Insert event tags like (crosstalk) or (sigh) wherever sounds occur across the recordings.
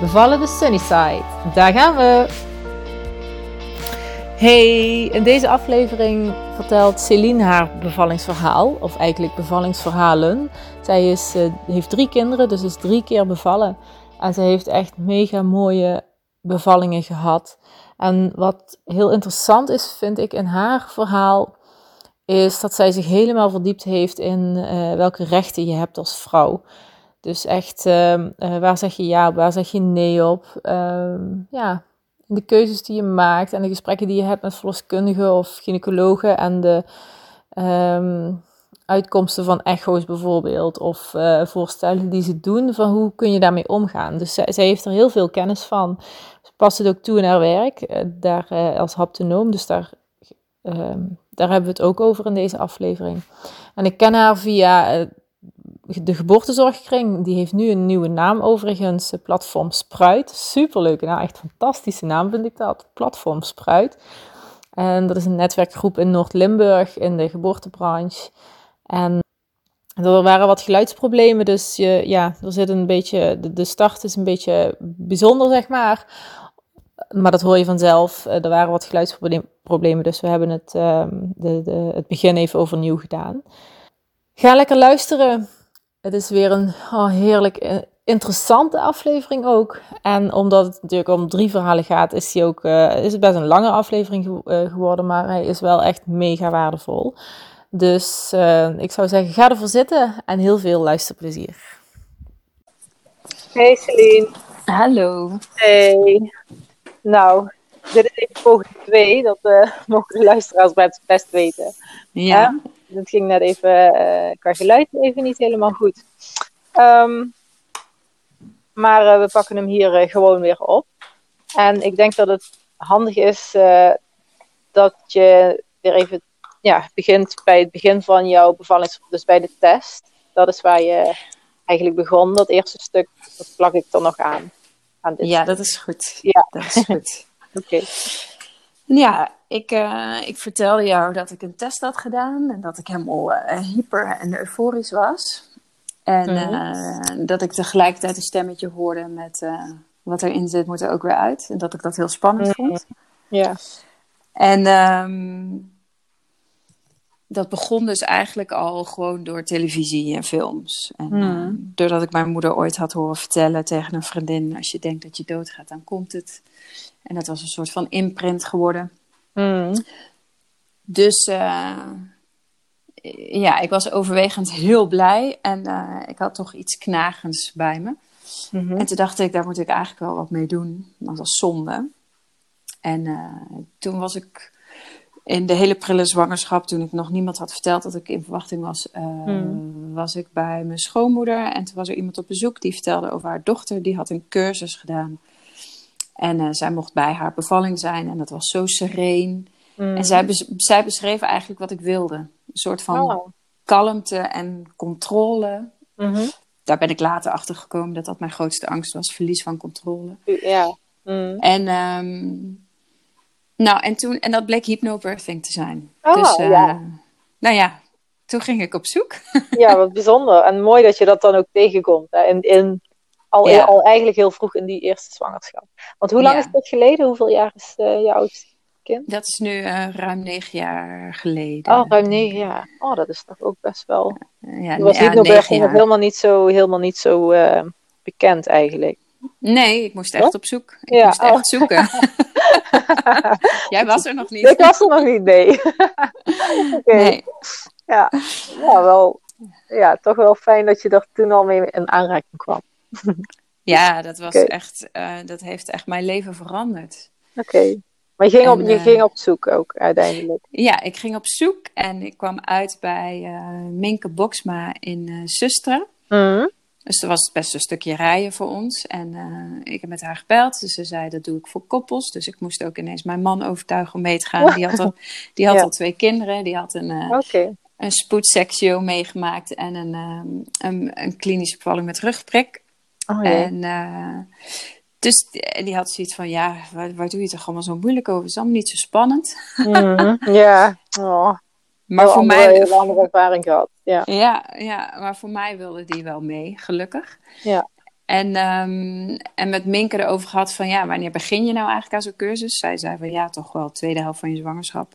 Bevallen de Sunnyside. Daar gaan we! Hey, in deze aflevering vertelt Celine haar bevallingsverhaal, of eigenlijk bevallingsverhalen. Zij is, uh, heeft drie kinderen, dus is drie keer bevallen. En ze heeft echt mega mooie bevallingen gehad. En wat heel interessant is, vind ik, in haar verhaal, is dat zij zich helemaal verdiept heeft in uh, welke rechten je hebt als vrouw. Dus echt, uh, uh, waar zeg je ja op, waar zeg je nee op? Uh, ja, de keuzes die je maakt en de gesprekken die je hebt met verloskundigen of gynaecologen en de um, uitkomsten van echo's bijvoorbeeld of uh, voorstellen die ze doen van hoe kun je daarmee omgaan. Dus zij, heeft er heel veel kennis van. Ze past het ook toe in haar werk, uh, daar als haptonoom, dus daar, daar hebben we het ook over in deze aflevering. En ik ken haar via de geboortezorgkring, die heeft nu een nieuwe naam overigens, Platform Spruit. Superleuke naam, echt fantastische naam vind ik dat, Platform Spruit. En dat is een netwerkgroep in Noord-Limburg in de geboortebranche. En er waren wat geluidsproblemen, dus je, ja, er zit een beetje, de, start is een beetje bijzonder, zeg maar. Maar dat hoor je vanzelf. Er waren wat geluidsproblemen, dus we hebben het, um, de, de, het begin even overnieuw gedaan. Ga lekker luisteren. Het is weer een oh, heerlijk interessante aflevering ook. En omdat het natuurlijk om drie verhalen gaat, is, die ook, uh, is het best een lange aflevering ge uh, geworden. Maar hij is wel echt mega waardevol. Dus uh, ik zou zeggen, ga ervoor zitten en heel veel luisterplezier. Hey Celine. Hallo. Hey. Nou, dit is even poging 2. Dat (laughs) mogen de luisteraars best weten. Ja. Het ging net even uh, qua geluid even niet helemaal goed. Um, maar uh, we pakken hem hier uh, gewoon weer op. En ik denk dat het handig is dat je weer even ja, begint bij het begin van jouw bevalling, dus bij de test. Dat is waar je eigenlijk begon. Dat eerste stuk, dat plak ik er nog aan. aan dit ja, stuk. dat is goed. Ja, dat is goed. (laughs) Oké. Okay. Ja, ik, uh, ik vertelde jou dat ik een test had gedaan en dat ik helemaal uh, hyper en euforisch was. En -hmm. uh, dat ik tegelijkertijd een stemmetje hoorde met wat erin zit, moet er ook weer uit. En dat ik dat heel spannend -hmm. vond. Ja. En um, dat begon dus eigenlijk al gewoon door televisie en films. En mm. doordat ik mijn moeder ooit had horen vertellen tegen een vriendin: als je denkt dat je doodgaat, dan komt het. En dat was een soort van imprint geworden. Mm. Dus uh, ja, ik was overwegend heel blij. En uh, ik had toch iets knagends bij me. Mm -hmm. En toen dacht ik, daar moet ik eigenlijk wel wat mee doen. Dat was zonde. En uh, toen was ik in de hele prille zwangerschap, toen ik nog niemand had verteld dat ik in verwachting was, mm. was ik bij mijn schoonmoeder. En toen was er iemand op bezoek die vertelde over haar dochter. Die had een cursus gedaan. En uh, zij mocht bij haar bevalling zijn en dat was zo sereen. Mm. En zij, bes zij beschreef eigenlijk wat ik wilde. Een soort van oh. kalmte en controle. Mm -hmm. Daar ben ik later achter gekomen dat dat mijn grootste angst was: verlies van controle. Ja. Mm. En, um, nou, en, toen, en dat bleek hypnobirthing te zijn. Oh, dus, uh, ja. nou ja, toen ging ik op zoek. ja, wat (laughs) bijzonder. En mooi dat je dat dan ook tegenkomt. Hè? In, in al, Ja. al eigenlijk heel vroeg in die eerste zwangerschap. Want hoe lang Ja. is dat geleden? Hoeveel jaar is uh, je oudste kind? Dat is nu uh, ruim negen jaar geleden. Oh, ruim negen jaar. Oh, dat is toch ook best wel... Ja, was ja, nog helemaal niet zo, helemaal niet zo uh, bekend eigenlijk. Nee, ik moest echt Wat? op zoek. Ik Ja, moest oh. echt zoeken. (laughs) Jij was er nog niet. Ik was er nog niet, nee. (laughs) Nee. Ja. ja, wel... Ja, toch wel fijn dat je er toen al mee in aanraking kwam. (laughs) Ja, dat was echt, uh, dat heeft echt mijn leven veranderd. Oké. Maar je ging, En, op, je eh, ging op zoek ook uiteindelijk. Ja, ik ging op zoek en ik kwam uit bij uh, Minke Boksma in uh, Sustra. Mhm. Dus er was best een stukje rijden voor ons. En uh, ik heb met haar gebeld. Dus ze zei, dat doe ik voor koppels. Dus ik moest ook ineens mijn man overtuigen om mee te gaan. Die had al, (laughs) die had Ja. al twee kinderen. Die had een, uh, een spoedseksio meegemaakt. En een, um, een, een klinische bevalling met rugprik. Oh. En uh, dus die, had zoiets van, ja, waar, waar doe je toch allemaal zo moeilijk over? Het is allemaal niet zo spannend. Mhm. (laughs) Ja. Oh. Maar voor andere, mij... heel andere ervaring gehad. Ja. Ja, ja, maar voor mij wilde die wel mee, gelukkig. Ja. En, um, en met Minke erover gehad van, ja, wanneer begin je nou eigenlijk aan zo'n cursus? Zij zei van, ja, toch wel de tweede helft van je zwangerschap.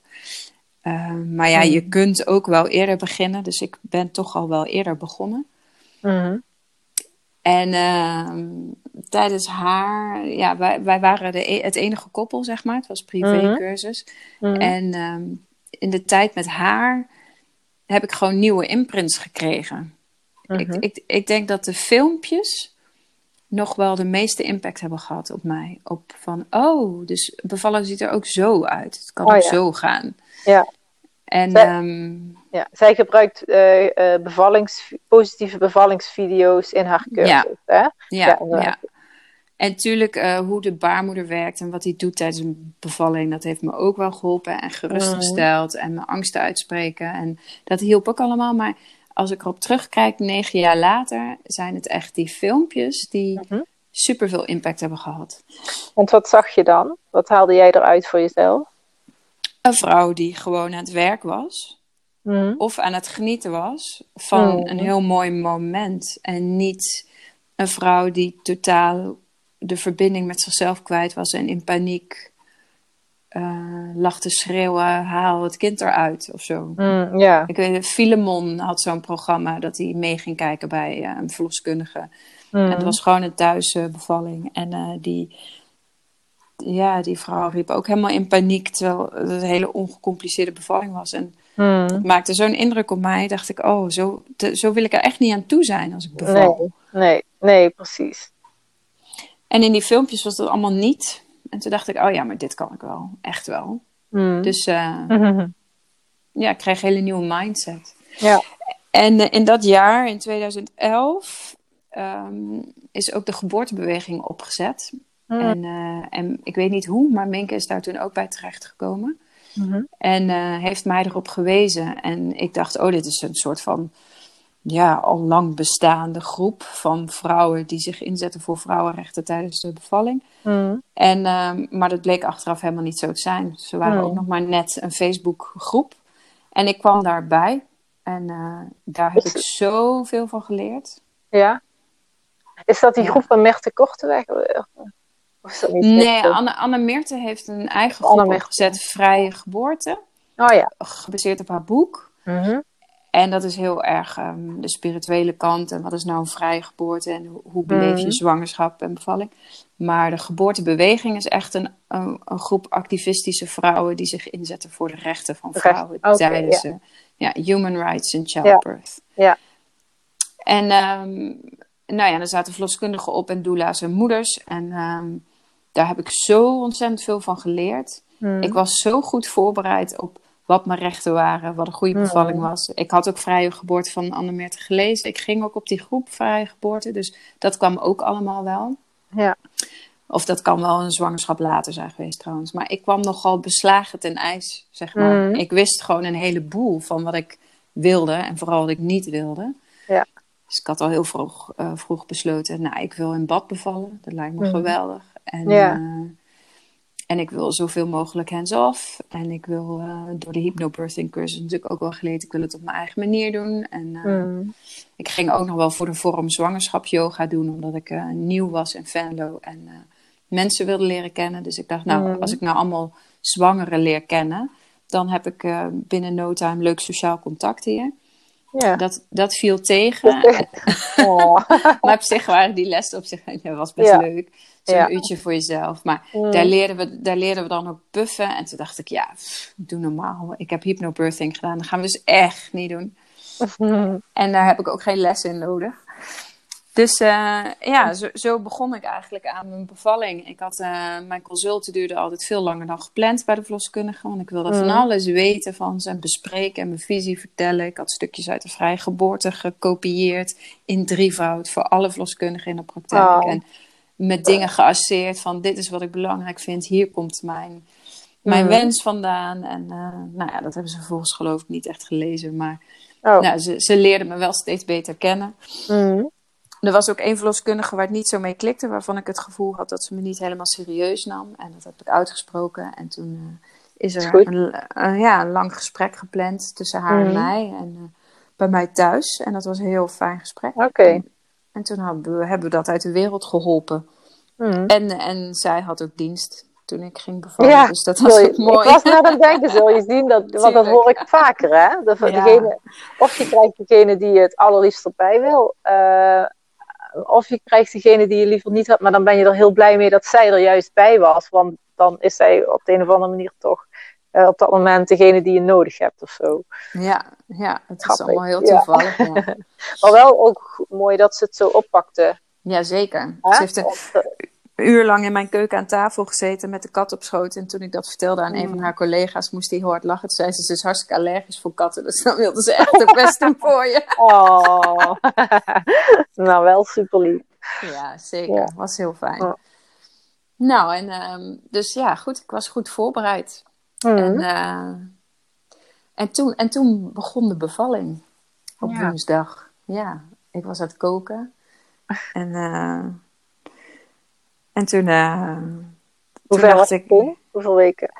Uh, maar ja, je kunt ook wel eerder beginnen. Dus ik ben toch al wel eerder begonnen. Mhm. En uh, tijdens haar, ja, wij, wij waren de, e- het enige koppel, zeg maar. Het was privécursus. Mhm. En um, in de tijd met haar heb ik gewoon nieuwe imprints gekregen. Mhm. Ik, ik, ik denk dat de filmpjes nog wel de meeste impact hebben gehad op mij. Op van, oh, dus bevallen ziet er ook zo uit. Het kan Oh, ook ja. zo gaan. Ja. En ehm, Ja, zij gebruikt eh, eh, bevallings, positieve bevallingsvideo's in haar cursus. Ja. Hè? ja, Ja. En natuurlijk, uh, hoe de baarmoeder werkt en wat hij doet tijdens een bevalling, dat heeft me ook wel geholpen en gerustgesteld en mijn angsten uitspreken. En dat hielp ook allemaal. Maar als ik erop terugkijk, negen jaar later, zijn het echt die filmpjes die Mhm. superveel impact hebben gehad. Want wat zag je dan? Wat haalde jij eruit voor jezelf? Een vrouw die gewoon aan het werk was, Mhm. of aan het genieten was van Mhm. een heel mooi moment. En niet een vrouw die totaal de verbinding met zichzelf kwijt was en in paniek uh, lag te schreeuwen: haal het kind eruit of zo. Mm, ja. Ik weet, Filemon had zo'n programma dat hij mee ging kijken bij uh, een verloskundige. Mm. En het was gewoon een thuisbevalling. En uh, die, ja, die vrouw riep ook helemaal in paniek, terwijl het een hele ongecompliceerde bevalling was. En mm. het maakte zo'n indruk op mij. Dacht ik, oh, zo, te, zo wil ik er echt niet aan toe zijn als ik beval. Nee, nee, nee, precies. En in die filmpjes was dat allemaal niet. En toen dacht ik, oh ja, maar dit kan ik wel. Echt wel. Mm. Dus uh, Mhm. (laughs) ja, ik kreeg een hele nieuwe mindset. Ja. En uh, in dat jaar, in 2011, um, is ook de geboortebeweging opgezet. Mm. En, uh, en ik weet niet hoe, maar Minke is daar toen ook bij terechtgekomen. Mm-hmm. En uh, heeft mij erop gewezen. En ik dacht, oh, dit is een soort van ja, al lang bestaande groep van vrouwen die zich inzetten voor vrouwenrechten tijdens de bevalling. Mm. En, uh, maar dat bleek achteraf helemaal niet zo te zijn. Ze waren Mm. ook nog maar net een Facebookgroep. En ik kwam daarbij. En uh, daar heb ik zoveel van geleerd. Ja. Is dat die Ja. groep van Merte Korteweg? Of is dat niet Nee? Anne, Anne Meerte heeft een eigen groep opgezet, Vrije Geboorte. Oh ja. Gebaseerd op haar boek. Mhm. En dat is heel erg um, de spirituele kant. En wat is nou een vrije geboorte? En hoe, hoe beleef je Mhm. zwangerschap en bevalling? Maar de geboortebeweging is echt een, een, een, groep activistische vrouwen... die zich inzetten voor de rechten van vrouwen tijdens uh, ja, human rights in childbirth. Ja. En um, nou ja, er zaten verloskundigen op en doula's en moeders. En um, daar heb ik zo ontzettend veel van geleerd. Mhm. Ik was zo goed voorbereid op wat mijn rechten waren, wat een goede bevalling Mhm. was. Ik had ook Vrije Geboorte van Anne Meerte gelezen. Ik ging ook op die groep Vrije Geboorte, dus dat kwam ook allemaal wel. Ja. Of dat kan wel een zwangerschap later zijn geweest trouwens. Maar ik kwam nogal beslagen ten ijs, zeg maar. Mhm. Ik wist gewoon een heleboel van wat ik wilde en vooral wat ik niet wilde. Ja. Dus ik had al heel vroeg, uh, vroeg besloten, nou, ik wil in bad bevallen. Dat lijkt me geweldig. En, Ja. uh, en ik wil zoveel mogelijk hands-off. En ik wil uh, door de hypnobirthing cursus natuurlijk ook wel geleerd. Ik wil het op mijn eigen manier doen. En uh, Mhm. ik ging ook nog wel voor de vorm zwangerschap yoga doen. Omdat ik nieuw was in Venlo. En mensen wilde leren kennen. Dus ik dacht, nou, Mhm. als ik nou allemaal zwangeren leer kennen. Dan heb ik binnen no time leuk sociaal contact hier. Ja. Dat, dat viel tegen. (laughs) Oh. (laughs) maar op zich waren die lessen op zich dat was best Ja. leuk. Zo'n Ja. uurtje voor jezelf. Maar Mm. daar, leerden we, daar leerden we dan ook puffen. En toen dacht ik, ja, pff, doe normaal. Ik heb hypnobirthing gedaan. Dat gaan we dus echt niet doen. (laughs) En daar heb ik ook geen lessen in nodig. Dus uh, ja, zo, zo, begon ik eigenlijk aan mijn bevalling. Ik had, uh, mijn consulten duurde altijd veel langer dan gepland bij de verloskundige. Want ik wilde van alles weten van ze en bespreken en mijn visie vertellen. Ik had stukjes uit de vrije geboorte gekopieerd in drievoud voor alle verloskundigen in de praktijk. En met dingen geasseerd van dit is wat ik belangrijk vind. Hier komt mijn, mijn wens vandaan. En uh, nou ja, dat hebben ze vervolgens geloof ik niet echt gelezen. Maar oh. nou, ze, ze leerden me wel steeds beter kennen. Mm. Er was ook één verloskundige waar het niet zo mee klikte, waarvan ik het gevoel had dat ze me niet helemaal serieus nam. En dat heb ik uitgesproken. En toen uh, is er een, uh, ja, een lang gesprek gepland tussen haar en mhm. mij. En uh, bij mij thuis. En dat was een heel fijn gesprek. Oké. En, toen hebben we, hebben we dat uit de wereld geholpen. Mhm. En, en zij had ook dienst toen ik ging bevallen. Ja, dus dat was ook mooi. Ik was net aan het denken, (laughs) zul je zien, dat, want dat hoor ik vaker. Hè? De, degene, of je krijgt degene die het allerliefst erbij wil. Uh, of je krijgt degene die je liever niet had, maar dan ben je er heel blij mee dat zij er juist bij was. Want dan is zij op de een of andere manier toch uh, op dat moment degene die je nodig hebt of zo. Ja, ja het is allemaal heel toevallig. Ja. (laughs) maar wel ook mooi dat ze het zo oppakte. Jazeker. Ze heeft uur lang in mijn keuken aan tafel gezeten met de kat op schoot. En toen ik dat vertelde aan een van mm. haar collega's, moest hij heel hard lachen. Toen zei ze, ze is hartstikke allergisch voor katten. Dus dan wilde ze echt het beste (laughs) voor je. Oh, (laughs) nou wel super lief. Ja, zeker. Was heel fijn. Nou, en um, dus ja, goed. Ik was goed voorbereid. Mm. En, uh, en, toen, en toen begon de bevalling op woensdag. Ja, ik was aan het koken. En... Uh, en toen, uh, Hoeveel was ik... Hoeveel weken?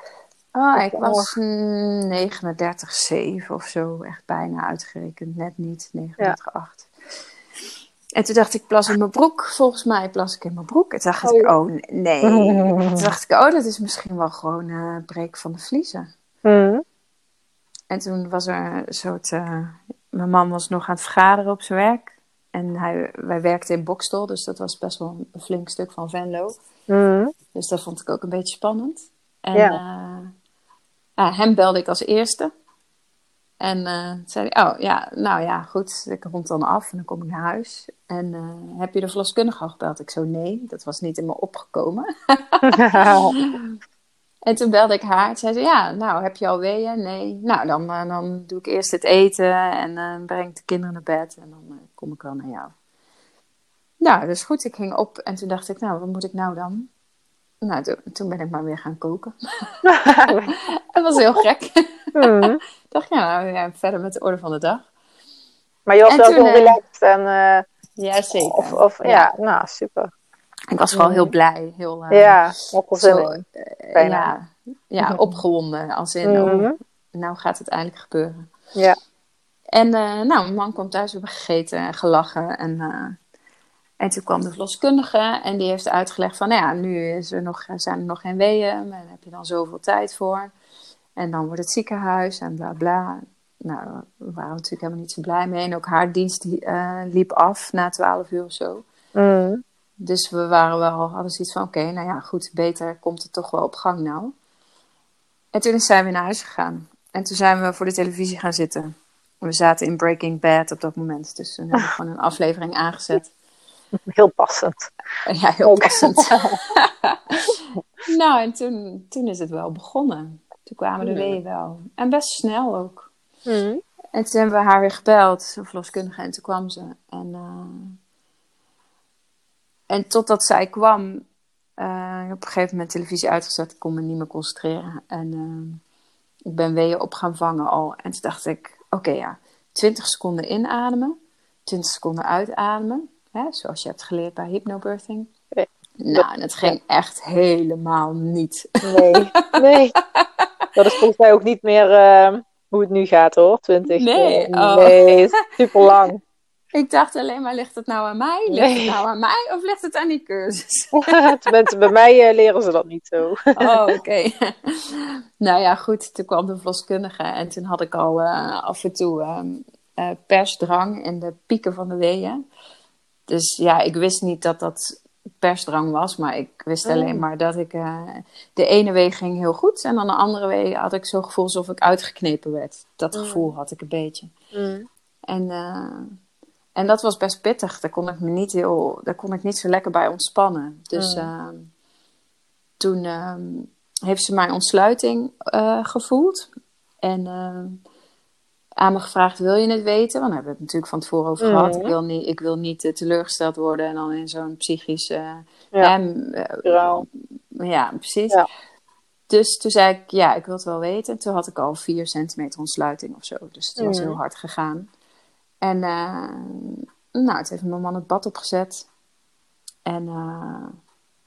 Oh, ik was 39, 7 of zo. Echt bijna uitgerekend. Net niet. 39, 8. En toen dacht ik, plas in mijn broek. Volgens mij plas ik in mijn broek. En toen dacht oh, ik, oh nee. (laughs) toen dacht ik, oh, dat is misschien wel gewoon uh, breek van de vliezen. Mm. En toen was er een soort... Uh, mijn man was nog aan het vergaderen op zijn werk. En hij, wij werkten in Bokstel, dus dat was best wel een flink stuk van Venlo. Mm. Dus dat vond ik ook een beetje spannend. En ja. Uh, hem belde ik als eerste. En uh, zei oh ja, nou ja, goed, ik rond dan af en dan kom ik naar huis. En uh, heb je de verloskundige al gebeld? Ik zo, nee, dat was niet in me opgekomen. (laughs) En toen belde ik haar. En zei ze, ja, nou, heb je al weeën? Nee. Nou, dan, uh, dan doe ik eerst het eten en breng ik de kinderen naar bed. En dan kom ik wel naar jou. Nou, dus goed. Ik ging op en toen dacht ik, nou, wat moet ik nou dan? Nou, to toen ben ik maar weer gaan koken. (laughs) dat was heel gek. Mm. dacht, ja, nou, ja, verder met de orde van de dag. Maar je was en wel heel relaxed en... ja, zeker. Of, of ja. ja, nou, super. Ik was vooral heel blij. Heel, uh, ja, uh, ja, ja, opgewonden. Als in, mm -hmm. oh, nou gaat het eindelijk gebeuren. Ja. En nou, mijn man kwam thuis, we hebben gegeten en gelachen. En, en toen kwam de verloskundige en die heeft uitgelegd van... Nou ja, nu is er nog, zijn er nog geen weeën en daar heb je dan zoveel tijd voor. En dan wordt het ziekenhuis en bla bla. Nou, daar waren we natuurlijk helemaal niet zo blij mee. En ook haar dienst die, liep af na twaalf uur of zo. Mm. Dus we waren wel, hadden zoiets van, oké, nou ja, goed, beter komt het toch wel op gang nou. En toen zijn we naar huis gegaan. En toen zijn we voor de televisie gaan zitten. We zaten in Breaking Bad op dat moment. Dus toen hebben we (laughs) gewoon een aflevering aangezet. Heel passend. Ja, heel passend. (laughs) nou, en toen, toen is het wel begonnen. Toen kwamen de mm. weeën wel. En best snel ook. Mm. En toen hebben we haar weer gebeld, een verloskundige, en toen kwam ze. En... Uh, en totdat zij kwam, uh, op een gegeven moment televisie uitgezet, ik kon me niet meer concentreren. En uh, ik ben weeën op gaan vangen al. En toen dacht ik, oké ja, 20 seconden inademen, 20 seconden uitademen. Hè, zoals je hebt geleerd bij hypnobirthing. Nee. Nou, en het ging echt helemaal niet. Nee, nee. Dat is volgens mij ook niet meer uh, hoe het nu gaat hoor, 20. Nee, oh. nee super lang. (laughs) Ik dacht alleen maar, ligt het nou aan mij? Ligt het nou aan mij of ligt het aan die cursus? (laughs) Tenminste, bij mij uh, leren ze dat niet zo. (laughs) oh, oké. nou ja, goed. Toen kwam de verloskundige en toen had ik al uh, af en toe uh, persdrang in de pieken van de weeën. Dus ja, ik wist niet dat dat persdrang was, maar ik wist alleen oh. maar dat ik... de ene week ging heel goed en dan de andere week had ik zo'n gevoel alsof ik uitgeknepen werd. Dat mm. gevoel had ik een beetje. Mm. En En dat was best pittig. Daar kon ik me niet heel, daar kon ik niet zo lekker bij ontspannen. Dus Mm. ehm, toen ehm, heeft ze mijn ontsluiting eh, gevoeld. En ehm, aan me gevraagd, wil je het weten? Want daar hebben we het natuurlijk van tevoren over gehad. Mhm. Ik wil niet, ik wil niet eh, teleurgesteld worden en dan in zo'n psychisch... eh, Ja. eh, ja, precies. Ja. Dus toen zei ik, ja, ik wil het wel weten. En toen had ik al vier centimeter ontsluiting of zo. Dus het was Mhm. heel hard gegaan. En uh, nou, het heeft mijn man het bad opgezet. En uh,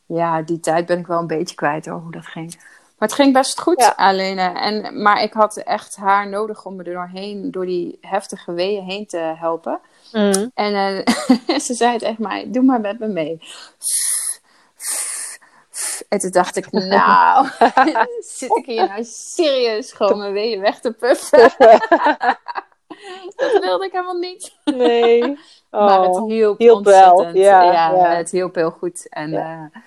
ja, die tijd ben ik wel een beetje kwijt over hoe dat ging. Maar het ging best goed, Ja. alleen. Uh, en, maar ik had echt haar nodig om me er doorheen, door die heftige weeën heen te helpen. Mm. En uh, (laughs) ze zei het echt mij, doe maar met me mee. En toen dacht ik, (laughs) nou, (laughs) zit ik hier nou serieus gewoon mijn weeën weg te puffen? dat wilde ik helemaal niet. Nee. Oh. maar het hielp, hielp ontzettend. wel, ja, ja, ja. het hielp heel goed. En, Ja. uh,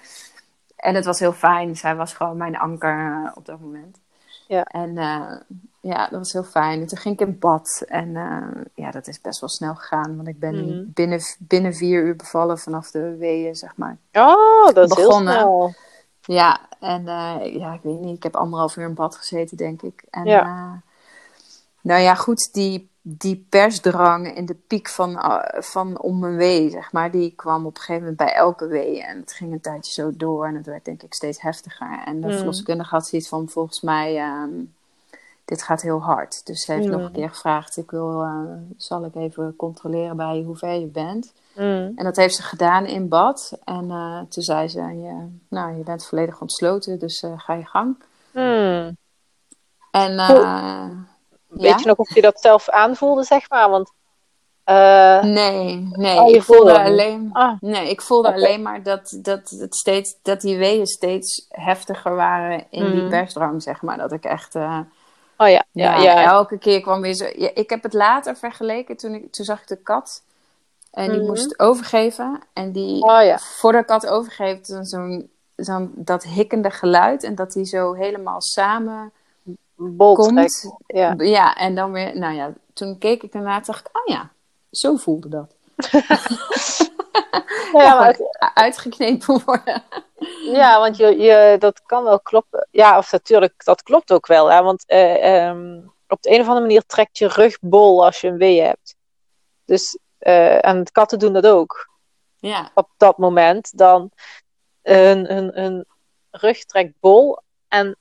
en het was heel fijn. Zij was gewoon mijn anker uh, op dat moment. Ja. En uh, ja, dat was heel fijn. En toen ging ik in bad. En uh, ja, dat is best wel snel gegaan. Want ik ben Mhm. binnen, binnen vier uur bevallen vanaf de weeën, zeg maar. Oh, dat is Begonnen. heel snel. Ja, en uh, ja, ik weet niet. Ik heb anderhalf uur in bad gezeten, denk ik. En, Ja. nou ja, goed, die, die persdrang in de piek van, uh, van om mijn wee, zeg maar, die kwam op een gegeven moment bij elke wee. En het ging een tijdje zo door en het werd denk ik steeds heftiger. En de Mm. verloskundige had zoiets van, volgens mij, um, dit gaat heel hard. Dus ze heeft Mm. nog een keer gevraagd, ik wil, uh, zal ik even controleren bij hoe ver je bent. Mm. En dat heeft ze gedaan in bad. En uh, toen zei ze, ja, nou, je bent volledig ontsloten, dus ga je gang. Mm. En Weet ja? je nog of je dat zelf aanvoelde, zeg maar? Want, uh, nee, nee. Oh, ik voelde hem alleen, ah, nee, ik voelde alleen maar dat, dat, het steeds, dat die weeën steeds heftiger waren in die Mhm. persdrang, zeg maar. Dat ik echt, uh, oh ja, ja, ja, ja. elke keer kwam weer zo. Ik heb het later vergeleken, toen, ik, toen zag ik de kat. En die Mhm. moest overgeven. En die, Oh ja. voordat de kat overgeeft, dan zo'n, zo'n, dat hikkende geluid. En dat die zo helemaal samen Bol komt. Ja. Ja, en dan weer, nou ja, toen keek ik en dacht ik, oh ja, zo voelde dat. (laughs) Ja, maar uitgeknepen worden. Ja, want je, je, dat kan wel kloppen. Ja, of natuurlijk, dat klopt ook wel. Hè? Want eh, ehm, op de een of andere manier trekt je rug bol als je een wee hebt. Dus, eh, en katten doen dat ook. Ja, Op dat moment, dan hun, hun, hun rug trekt bol. En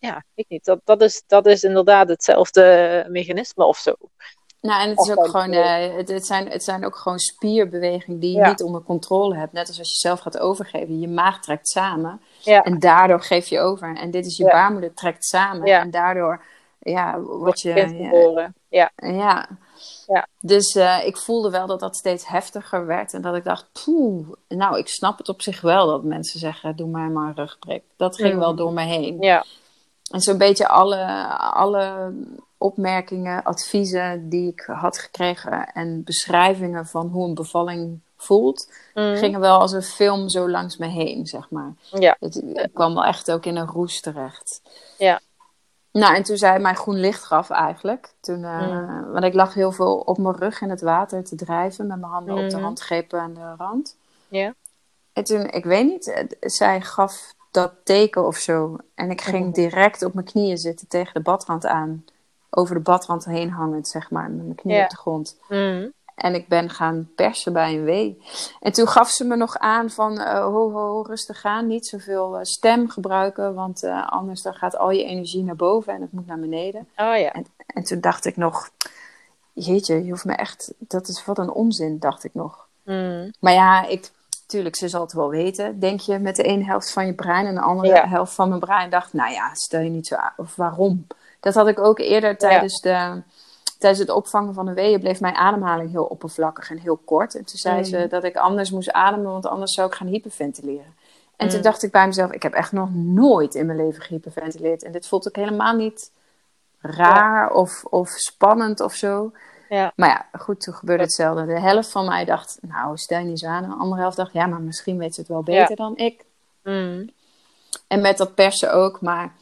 ja, ik niet, dat, dat, is, dat is inderdaad hetzelfde mechanisme of zo. nou en het is ook gewoon, eh, het, het, zijn, het zijn ook gewoon spierbewegingen die je Ja. niet onder controle hebt. Net als als je zelf gaat overgeven. Je maag trekt samen Ja, en daardoor geef je over. En dit is je Ja. baarmoeder trekt samen en daardoor ja, word je... ja. Ja, Ja. Ja. Dus eh, ik voelde wel dat dat steeds heftiger werd. En dat ik dacht, poeh, nou, ik snap het op zich wel dat mensen zeggen, doe mij maar een rugprik. Dat ging Mm. wel door me heen. ja. En zo'n beetje alle, alle opmerkingen, adviezen die ik had gekregen en beschrijvingen van hoe een bevalling voelt, Mm. gingen wel als een film zo langs me heen, zeg maar. Ja. Het, ik kwam wel echt ook in een roes terecht. Ja. Nou, en toen zij mij groen licht gaf eigenlijk. Toen, eh, Mm. Want ik lag heel veel op mijn rug in het water te drijven met mijn handen op de Mhm. handgrepen aan de rand. Ja. En toen, ik weet niet, eh, zij gaf dat teken of zo. En ik ging Mhm. direct op mijn knieën zitten tegen de badrand aan. Over de badrand heen hangend, zeg maar, met mijn knieën op de grond. Mm. En ik ben gaan persen bij een wee. En toen gaf ze me nog aan van, eh, ho, ho, rustig aan. Niet zoveel eh, stem gebruiken, want eh, anders dan gaat al je energie naar boven en het moet naar beneden. Oh ja. En toen dacht ik nog, jeetje, je hoeft me echt, dat is wat een onzin, dacht ik nog. Mm. Maar ja, ik, tuurlijk, ze zal het wel weten, denk je, met de ene helft van je brein en de andere Ja. helft van mijn brein. dacht, nou ja, stel je niet zo aan, of waarom? Dat had ik ook eerder tijdens, de, tijdens het opvangen van de weeën, bleef mijn ademhaling heel oppervlakkig en heel kort. En toen zei Mm. ze dat ik anders moest ademen, want anders zou ik gaan hyperventileren. En toen Mm. dacht ik bij mezelf, ik heb echt nog nooit in mijn leven gehyperventileerd. En dit voelt ook helemaal niet raar of, of spannend of zo. Ja. Maar ja, goed, toen gebeurde hetzelfde. De helft van mij dacht, nou, stel je niet zo aan. De andere helft dacht, ja, maar misschien weet ze het wel beter dan ik. Mm. En met dat persen ook. Maar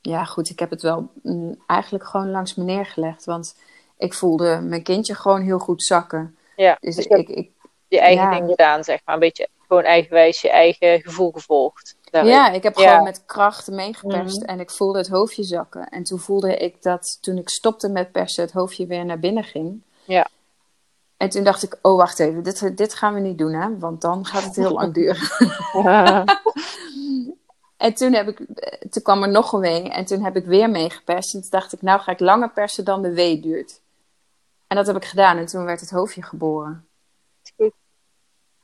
ja, goed, ik heb het wel mm, eigenlijk gewoon langs me neergelegd. Want ik voelde mijn kindje gewoon heel goed zakken. Ja, Dus, dus ik, ik, je eigen ja. ding gedaan, zeg maar. Een beetje gewoon eigenwijs je eigen gevoel gevolgd. daarin. ja, ik heb Ja. gewoon met kracht meegeperst Mhm. en ik voelde het hoofdje zakken. En toen voelde ik dat toen ik stopte met persen, het hoofdje weer naar binnen ging. Ja. En toen dacht ik, oh wacht even, dit, dit gaan we niet doen, hè? want dan gaat het heel lang (laughs) duren. En toen, heb ik, toen kwam er nog een wee en toen heb ik weer meegeperst. En toen dacht ik, nou ga ik langer persen dan de wee duurt. En dat heb ik gedaan en toen werd het hoofdje geboren.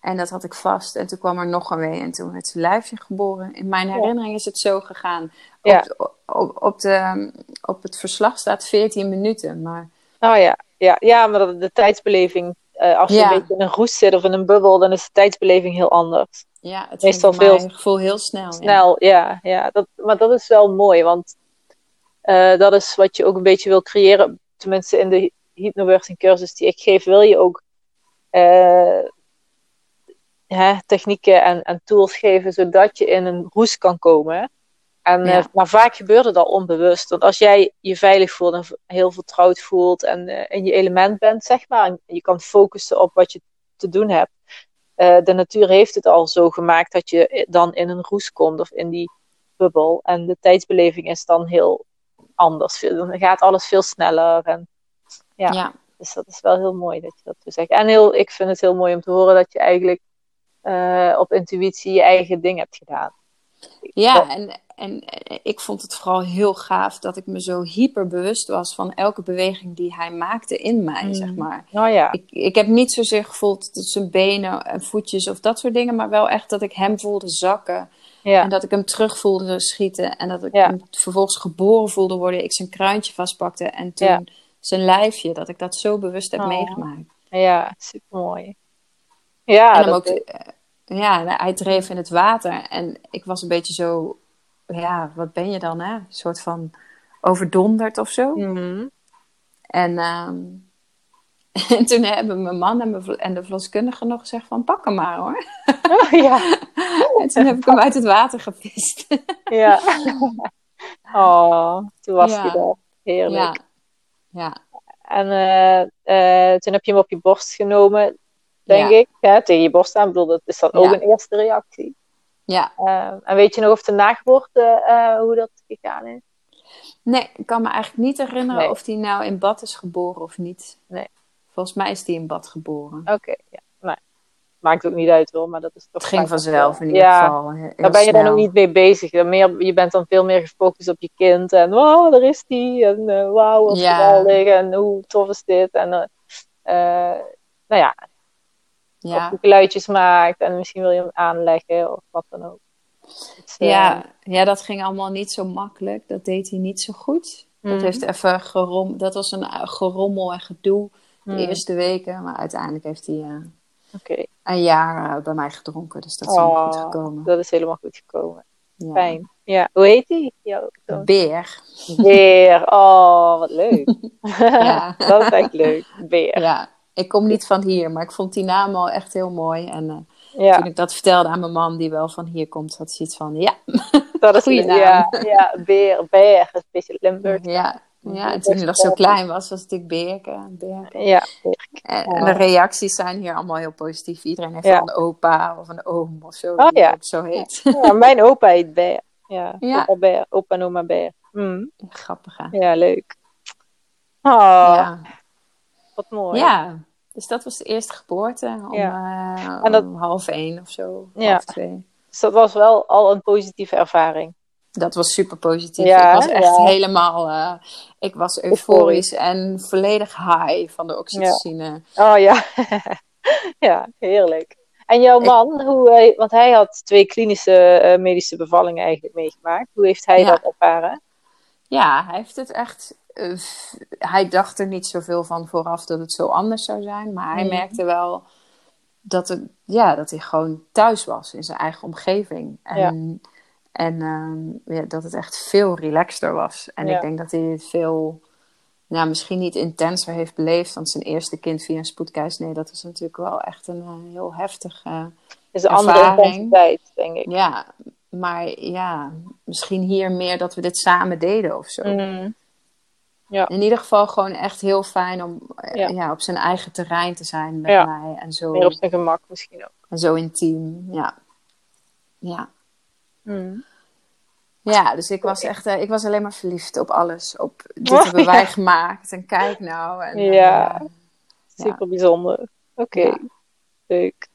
En dat had ik vast. En toen kwam er nog een wee en toen werd het lijfje geboren. In mijn herinnering is het zo gegaan. Ja. Op, op, op, de, op het verslag staat 14 minuten. Maar Oh ja, ja, ja maar dat- de tijdsbeleving, eh, als je Ja. een beetje in een roes zit of in een bubbel, dan is de tijdsbeleving heel anders. ja, het ging voor veel mijn gevoel heel snel. Snel, ja, ja. Dat, maar dat is wel mooi, want eh, dat is wat je ook een beetje wil creëren. Tenminste, in de hypnobirthing cursus die ik geef, wil je ook eh, hè, technieken en, en tools geven, zodat je in een roes kan komen. En, eh, maar vaak gebeurt het al onbewust. Want als jij je veilig voelt en heel vertrouwd voelt en eh, in je element bent, zeg maar, en je kan focussen op wat je te doen hebt. eh, de natuur heeft het al zo gemaakt dat je dan in een roes komt of in die bubbel. En de tijdsbeleving is dan heel anders. Dan gaat alles veel sneller. En, ja. Ja. Dus dat is wel heel mooi dat je dat zo zegt. En heel, ik vind het heel mooi om te horen dat je eigenlijk eh, op intuïtie je eigen ding hebt gedaan. Ja, en, en ik vond het vooral heel gaaf dat ik me zo hyper bewust was van elke beweging die hij maakte in mij, Mm. zeg maar. Nou ja, Ik, ik heb niet zozeer gevoeld dat zijn benen en voetjes of dat soort dingen, maar wel echt dat ik hem voelde zakken. ja, En dat ik hem terug voelde schieten. En dat ik Ja. hem vervolgens geboren voelde worden. Ik zijn kruintje vastpakte en toen Ja. zijn lijfje. Dat ik dat zo bewust heb Oh. meegemaakt. ja, super mooi. Ja, en hem ook, eh, ja, hij dreef in het water. En ik was een beetje zo, ja, wat ben je dan, hè? Een soort van overdonderd of zo. Mhm. En, ehm, (laughs) en toen hebben mijn man en, mijn, en de verloskundige nog gezegd van, pak hem maar hoor. Oh, ja, (laughs) En toen heb ik hem uit het water gevist. (laughs) ja. Oh, toen was Ja. je er. Heerlijk. ja. ja, En eh, eh, toen heb je hem op je borst genomen, denk Ja. ik. Hè, tegen je borst aan. Bedoel, dat is dan ook Ja. een eerste reactie. ja. Eh, en weet je nog of de nageboorte, eh, hoe dat gegaan is? Nee, ik kan me eigenlijk niet herinneren Nee. of hij nou in bad is geboren of niet. Nee. Volgens mij is hij in bad geboren. Oké, ja. Nee. Maakt ook niet uit hoor, maar dat is toch Het ging vanzelf in ieder ja, geval. heel Daar ben je dan ook niet mee bezig. Dan Meer, je bent dan veel meer gefocust op je kind. En wow, daar is die. En eh, wauw, wat Ja. geweldig. En hoe tof is dit. En nou ja, Ja, geluidjes maakt. En misschien wil je hem aanleggen of wat dan ook. Dus, eh, ja, ja, dat ging allemaal niet zo makkelijk. Dat deed hij niet zo goed. Dat Mhm. heeft even gerom, dat was een uh, gerommel en gedoe de hmm, eerste weken. Maar uiteindelijk heeft hij eh, een jaar eh, bij mij gedronken. Dus dat is allemaal goed Oh, gekomen. dat is helemaal goed gekomen. Ja. Fijn. Ja, hoe heet zoon? Beer. Beer. Oh, wat leuk. (laughs) Ja. (laughs) dat is echt leuk. Beer. Ja, ik kom niet van hier, maar ik vond die naam al echt heel mooi. En eh, Ja, toen ik dat vertelde aan mijn man, die wel van hier komt, had hij iets van, ja, (laughs) dat is goeie Ja, ja, beer. Is een beetje Limburg. ja. Ja, en toen hij nog zo klein was, was het natuurlijk. Beerke. Ja. En, en de reacties zijn hier allemaal heel positief. Iedereen heeft Ja. wel een opa of een oom of zo, Oh, ja. ook zo heet. Ja, (laughs) mijn opa heet Beer. Ja, Ja. opa Beer. Opa en oma Beer. Mm, Grappig, hè? ja, leuk. Oh. Wat mooi. ja, dus dat was de eerste geboorte om, Ja. eh, En dat- om half één of zo, Ja. half twee. Dus dat was wel al een positieve ervaring. Dat was super positief. Ja, ik was echt ja. helemaal, eh, ik was euforisch en volledig high van de oxytocine. Oh ja, (laughs) ja, heerlijk. En jouw Ik- man, hoe, want hij had twee klinische eh, medische bevallingen eigenlijk meegemaakt. Hoe heeft hij Ja. dat ervaren? Ja, hij heeft het echt. Eh, hij dacht er niet zoveel van vooraf dat het zo anders zou zijn. Maar hij merkte wel dat, het, ja, dat hij gewoon thuis was in zijn eigen omgeving. En, en ehm, ja, dat het echt veel relaxter was. En Ja. ik denk dat hij het veel, nou, misschien niet intenser heeft beleefd. Want zijn eerste kind via een spoedkeizersnee, dat was natuurlijk wel echt een eh, heel heftig. eh, is een andere Ervaring. intensiteit, denk ik. ja, maar ja, misschien hier meer dat we dit samen deden of zo. Mhm. Ja. In ieder geval gewoon echt heel fijn om eh, Ja. ja. op zijn eigen terrein te zijn met Ja. mij. En zo, Meer op zijn gemak misschien ook. en zo intiem. Ja. Ja. Hmm. Ja, dus ik was echt, eh, ik was alleen maar verliefd op alles. Op dit Oh, hebben wij gemaakt en kijk nou. En, eh, Ja. Super bijzonder. Oké, leuk.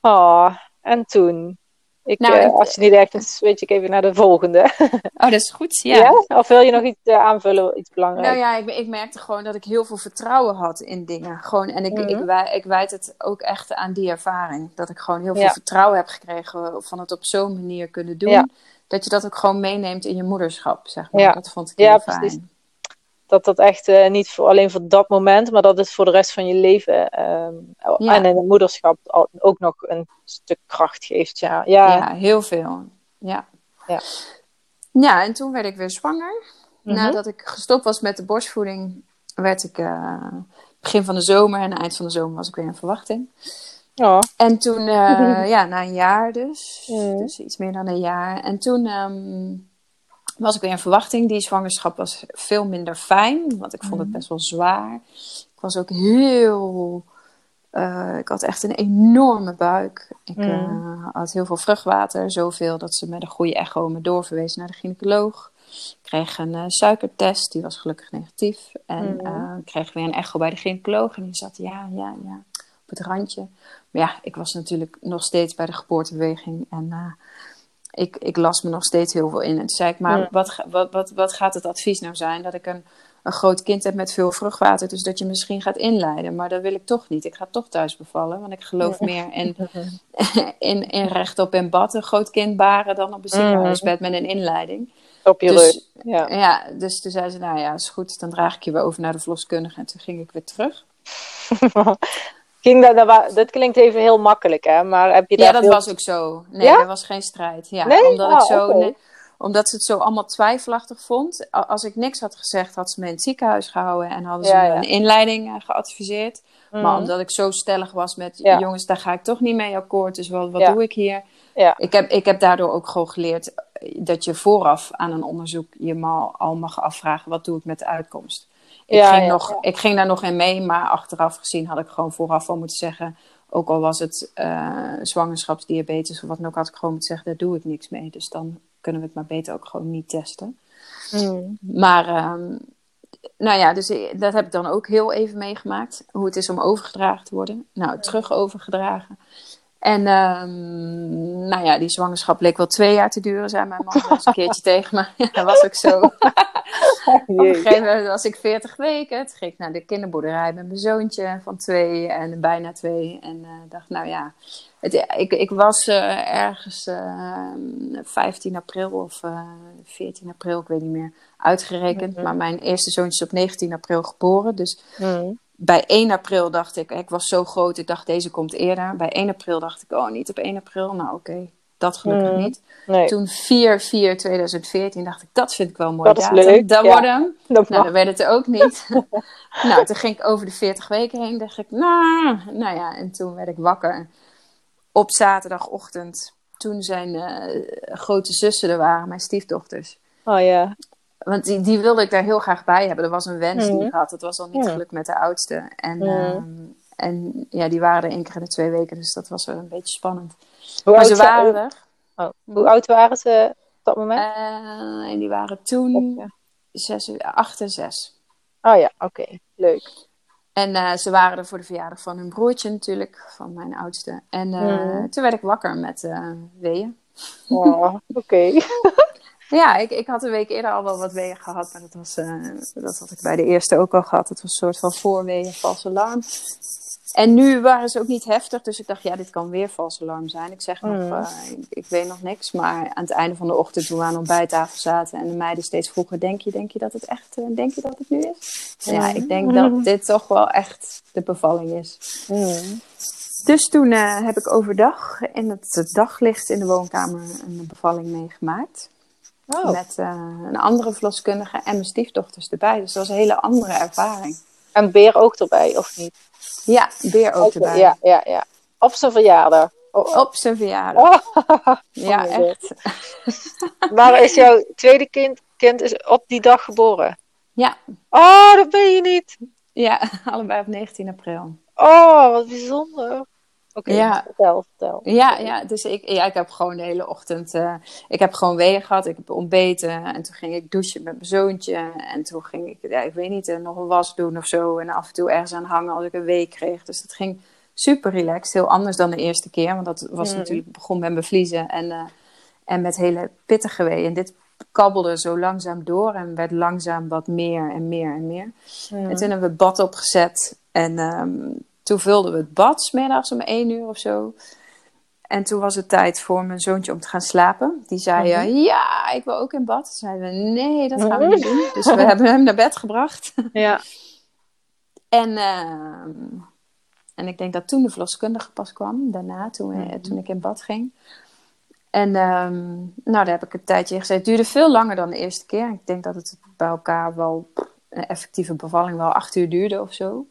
Oh, en toen? Ik, Nou, eh, als je niet echt is, switch ik even naar de volgende. (laughs) Oh, dat is goed. Ja? Ja. Of wil je nog iets eh, aanvullen, iets belangrijks? Nou ja, ik, ik merkte gewoon dat ik heel veel vertrouwen had in dingen. Gewoon, en ik, Mhm. ik, wij, ik wijd het ook echt aan die ervaring. Dat ik gewoon heel veel Ja. vertrouwen heb gekregen van het op zo'n manier kunnen doen. Ja. Dat je dat ook gewoon meeneemt in je moederschap, zeg maar. Ja. Dat vond ik Ja, heel fijn. precies. Dat dat echt eh, niet voor, alleen voor dat moment, maar dat het voor de rest van je leven ehm, Ja. en in het moederschap al, ook nog een stuk kracht geeft. Ja, ja. Ja, heel veel. Ja. Ja. ja, en toen werd ik weer zwanger. Mhm. Nadat ik gestopt was met de borstvoeding, werd ik eh, begin van de zomer en eind van de zomer was ik weer in verwachting. Ja. En toen, eh, (laughs) ja, na een jaar dus, Mhm. dus iets meer dan een jaar. En toen ehm, was ik weer in verwachting. Die zwangerschap was veel minder fijn, want ik vond het Mhm. best wel zwaar. Ik was ook heel, eh, ik had echt een enorme buik. Ik Mhm. eh, had heel veel vruchtwater, zoveel dat ze met een goede echo me doorverwezen naar de gynaecoloog. Ik kreeg een eh, suikertest, die was gelukkig negatief. En ik kreeg weer een echo bij de gynaecoloog. En die zat, ja, ja, ja, op het randje. Maar ja, ik was natuurlijk nog steeds bij de geboortebeweging. En ik, ik las me nog steeds heel veel in. En toen zei ik, maar Ja. wat, wat, wat, wat gaat het advies nou zijn? Dat ik een, een groot kind heb met veel vruchtwater. Dus dat je misschien gaat inleiden. Maar dat wil ik toch niet. Ik ga toch thuis bevallen. Want ik geloof meer in, (laughs) (laughs) in, in rechtop in bad. Een groot kind baren dan op een ziekenhuisbed met een inleiding. Op je Dus-. Ja, dus toen zei ze, nou ja, is goed. Dan draag ik je weer over naar de verloskundige. En toen ging ik weer terug. (laughs) Ging dat, dat, dat klinkt even heel makkelijk, hè? Maar heb je daar Ja, dat veel- was ook zo. Nee, Ja? er was geen strijd. Ja, Nee? omdat, Ah, ik zo, oké. nee, omdat ze het zo allemaal twijfelachtig vond. Als ik niks had gezegd, had ze me in het ziekenhuis gehouden en hadden ze Ja, me een inleiding eh, geadviseerd. Maar Mhm. omdat ik zo stellig was met, jongens, daar ga ik toch niet mee akkoord. Dus wat, wat doe ik hier? Ja. Ik, heb, ik heb daardoor ook gewoon geleerd eh, dat je vooraf aan een onderzoek je mal, al mag afvragen, wat doe ik met de uitkomst? Ik, Ja, ging ja, nog, ja. ik ging daar nog in mee, maar achteraf gezien had ik gewoon vooraf al moeten zeggen, ook al was het eh, zwangerschapsdiabetes of wat dan ook, had ik gewoon moeten zeggen, daar doe ik niks mee. Dus dan kunnen we het maar beter ook gewoon niet testen. Mm. Maar, ehm, nou ja, dus i- dat heb ik dan ook heel even meegemaakt. Hoe het is om overgedragen te worden. Nou, terug overgedragen. En, ehm, nou ja, die zwangerschap bleek wel twee jaar te duren, zei mijn man eens een (laughs) keertje tegen me. (laughs) Ja, dat was ook zo. (laughs) Op een gegeven moment was ik 40 weken. Toen ging ik naar de kinderboerderij met mijn zoontje van twee en bijna twee. En eh, dacht, nou ja, het, ik, ik was eh, ergens eh, 15 april of eh 14 april, ik weet niet meer, uitgerekend. Mhm. Maar mijn eerste zoontje is op 19 april geboren. Dus Mm. Bij 1 april dacht ik, ik was zo groot, ik dacht deze komt eerder. Bij 1 april dacht ik, oh niet op 1 april. Nou oké, dat gelukkig Mhm. niet. Nee, Toen 4-4-2014 dacht ik, dat vind ik wel mooi Dat is datum. leuk, Dat ja. wordt hem. (laughs) dat Nou, dat werd het ook niet. (laughs) nou, toen ging ik over de 40 weken heen. dacht ik, nou, nou ja. En toen werd ik wakker. Op zaterdagochtend. Toen zijn eh, grote zussen er waren, mijn stiefdochters. Oh ja. Want die, die wilde ik daar heel graag bij hebben. Er was een wens die Mhm. ik had. Het was al niet gelukt met de oudste. En, Mhm. ehm, en ja, die waren er één keer in de twee weken. Dus dat was wel een beetje spannend. Hoe maar oud ze waren er. Oh, Hoe oud waren ze op dat moment? Eh, en die waren toen Ja. zes, acht en zes. Oh ja, oké. Leuk. En eh, ze waren er voor de verjaardag van hun broertje natuurlijk, van mijn oudste. En eh, Mhm. toen werd ik wakker met weeën. Oh, oké. (laughs) Ja, ik, ik had een week eerder al wel wat weeën gehad, maar dat, was, eh, dat had ik bij de eerste ook al gehad. Het was een soort van voorweeën, vals alarm. En nu waren ze ook niet heftig, dus ik dacht, ja, dit kan weer vals alarm zijn. Ik zeg nog, Mhm. eh, ik, ik weet nog niks, maar aan het einde van de ochtend toen we aan de ontbijttafel zaten en de meiden steeds vroegen, denk je, denk je dat het echt, eh, denk je dat het nu is? Ja, Mhm. ik denk dat dit toch wel echt de bevalling is. Mm. Dus toen heb ik overdag in het daglicht in de woonkamer een bevalling meegemaakt. Oh, Met eh, een andere verloskundige en mijn stiefdochters erbij. Dus dat was een hele andere ervaring. en Beer ook erbij, of niet? Ja, Beer ook erbij. Ja, ja, ja. Op zijn verjaardag. Oh, Op zijn verjaardag. oh. (laughs) ja, oh echt. Maar (laughs) is jouw tweede kind, kind is op die dag geboren? Ja. Oh, dat ben je niet. Ja, (laughs) allebei op 19 april. Oh, wat bijzonder. Oké, Ja. vertel, vertel. Ja, ja, dus ik, ja, ik heb gewoon de hele ochtend... eh, ik heb gewoon weeën gehad, ik heb ontbeten. En toen ging ik douchen met mijn zoontje. En toen ging ik, ja, ik weet niet, eh, nog een was doen of zo. En af en toe ergens aan hangen als ik een week kreeg. Dus dat ging super relaxed. Heel anders dan de eerste keer. Want dat was Mhm. natuurlijk begon met bevliezen en, eh, en met hele pittige weeën. En dit kabbelde zo langzaam door en werd langzaam wat meer en meer en meer. En toen hebben we het bad opgezet. En ehm, toen vulden we het bad, 's middags om één uur of zo. En toen was het tijd voor mijn zoontje om te gaan slapen. Die zei, Mhm. eh, ja, ik wil ook in bad. Toen zeiden we, nee, dat gaan we niet doen. Dus we (laughs) hebben hem naar bed gebracht. Ja. (laughs) En, ehm, en ik denk dat toen de verloskundige pas kwam, daarna, toen, we- Mhm. toen ik in bad ging. En ehm, nou, daar heb ik een tijdje in gezeten. Het duurde veel langer dan de eerste keer. Ik denk dat het bij elkaar wel, een effectieve bevalling wel acht uur duurde of zo.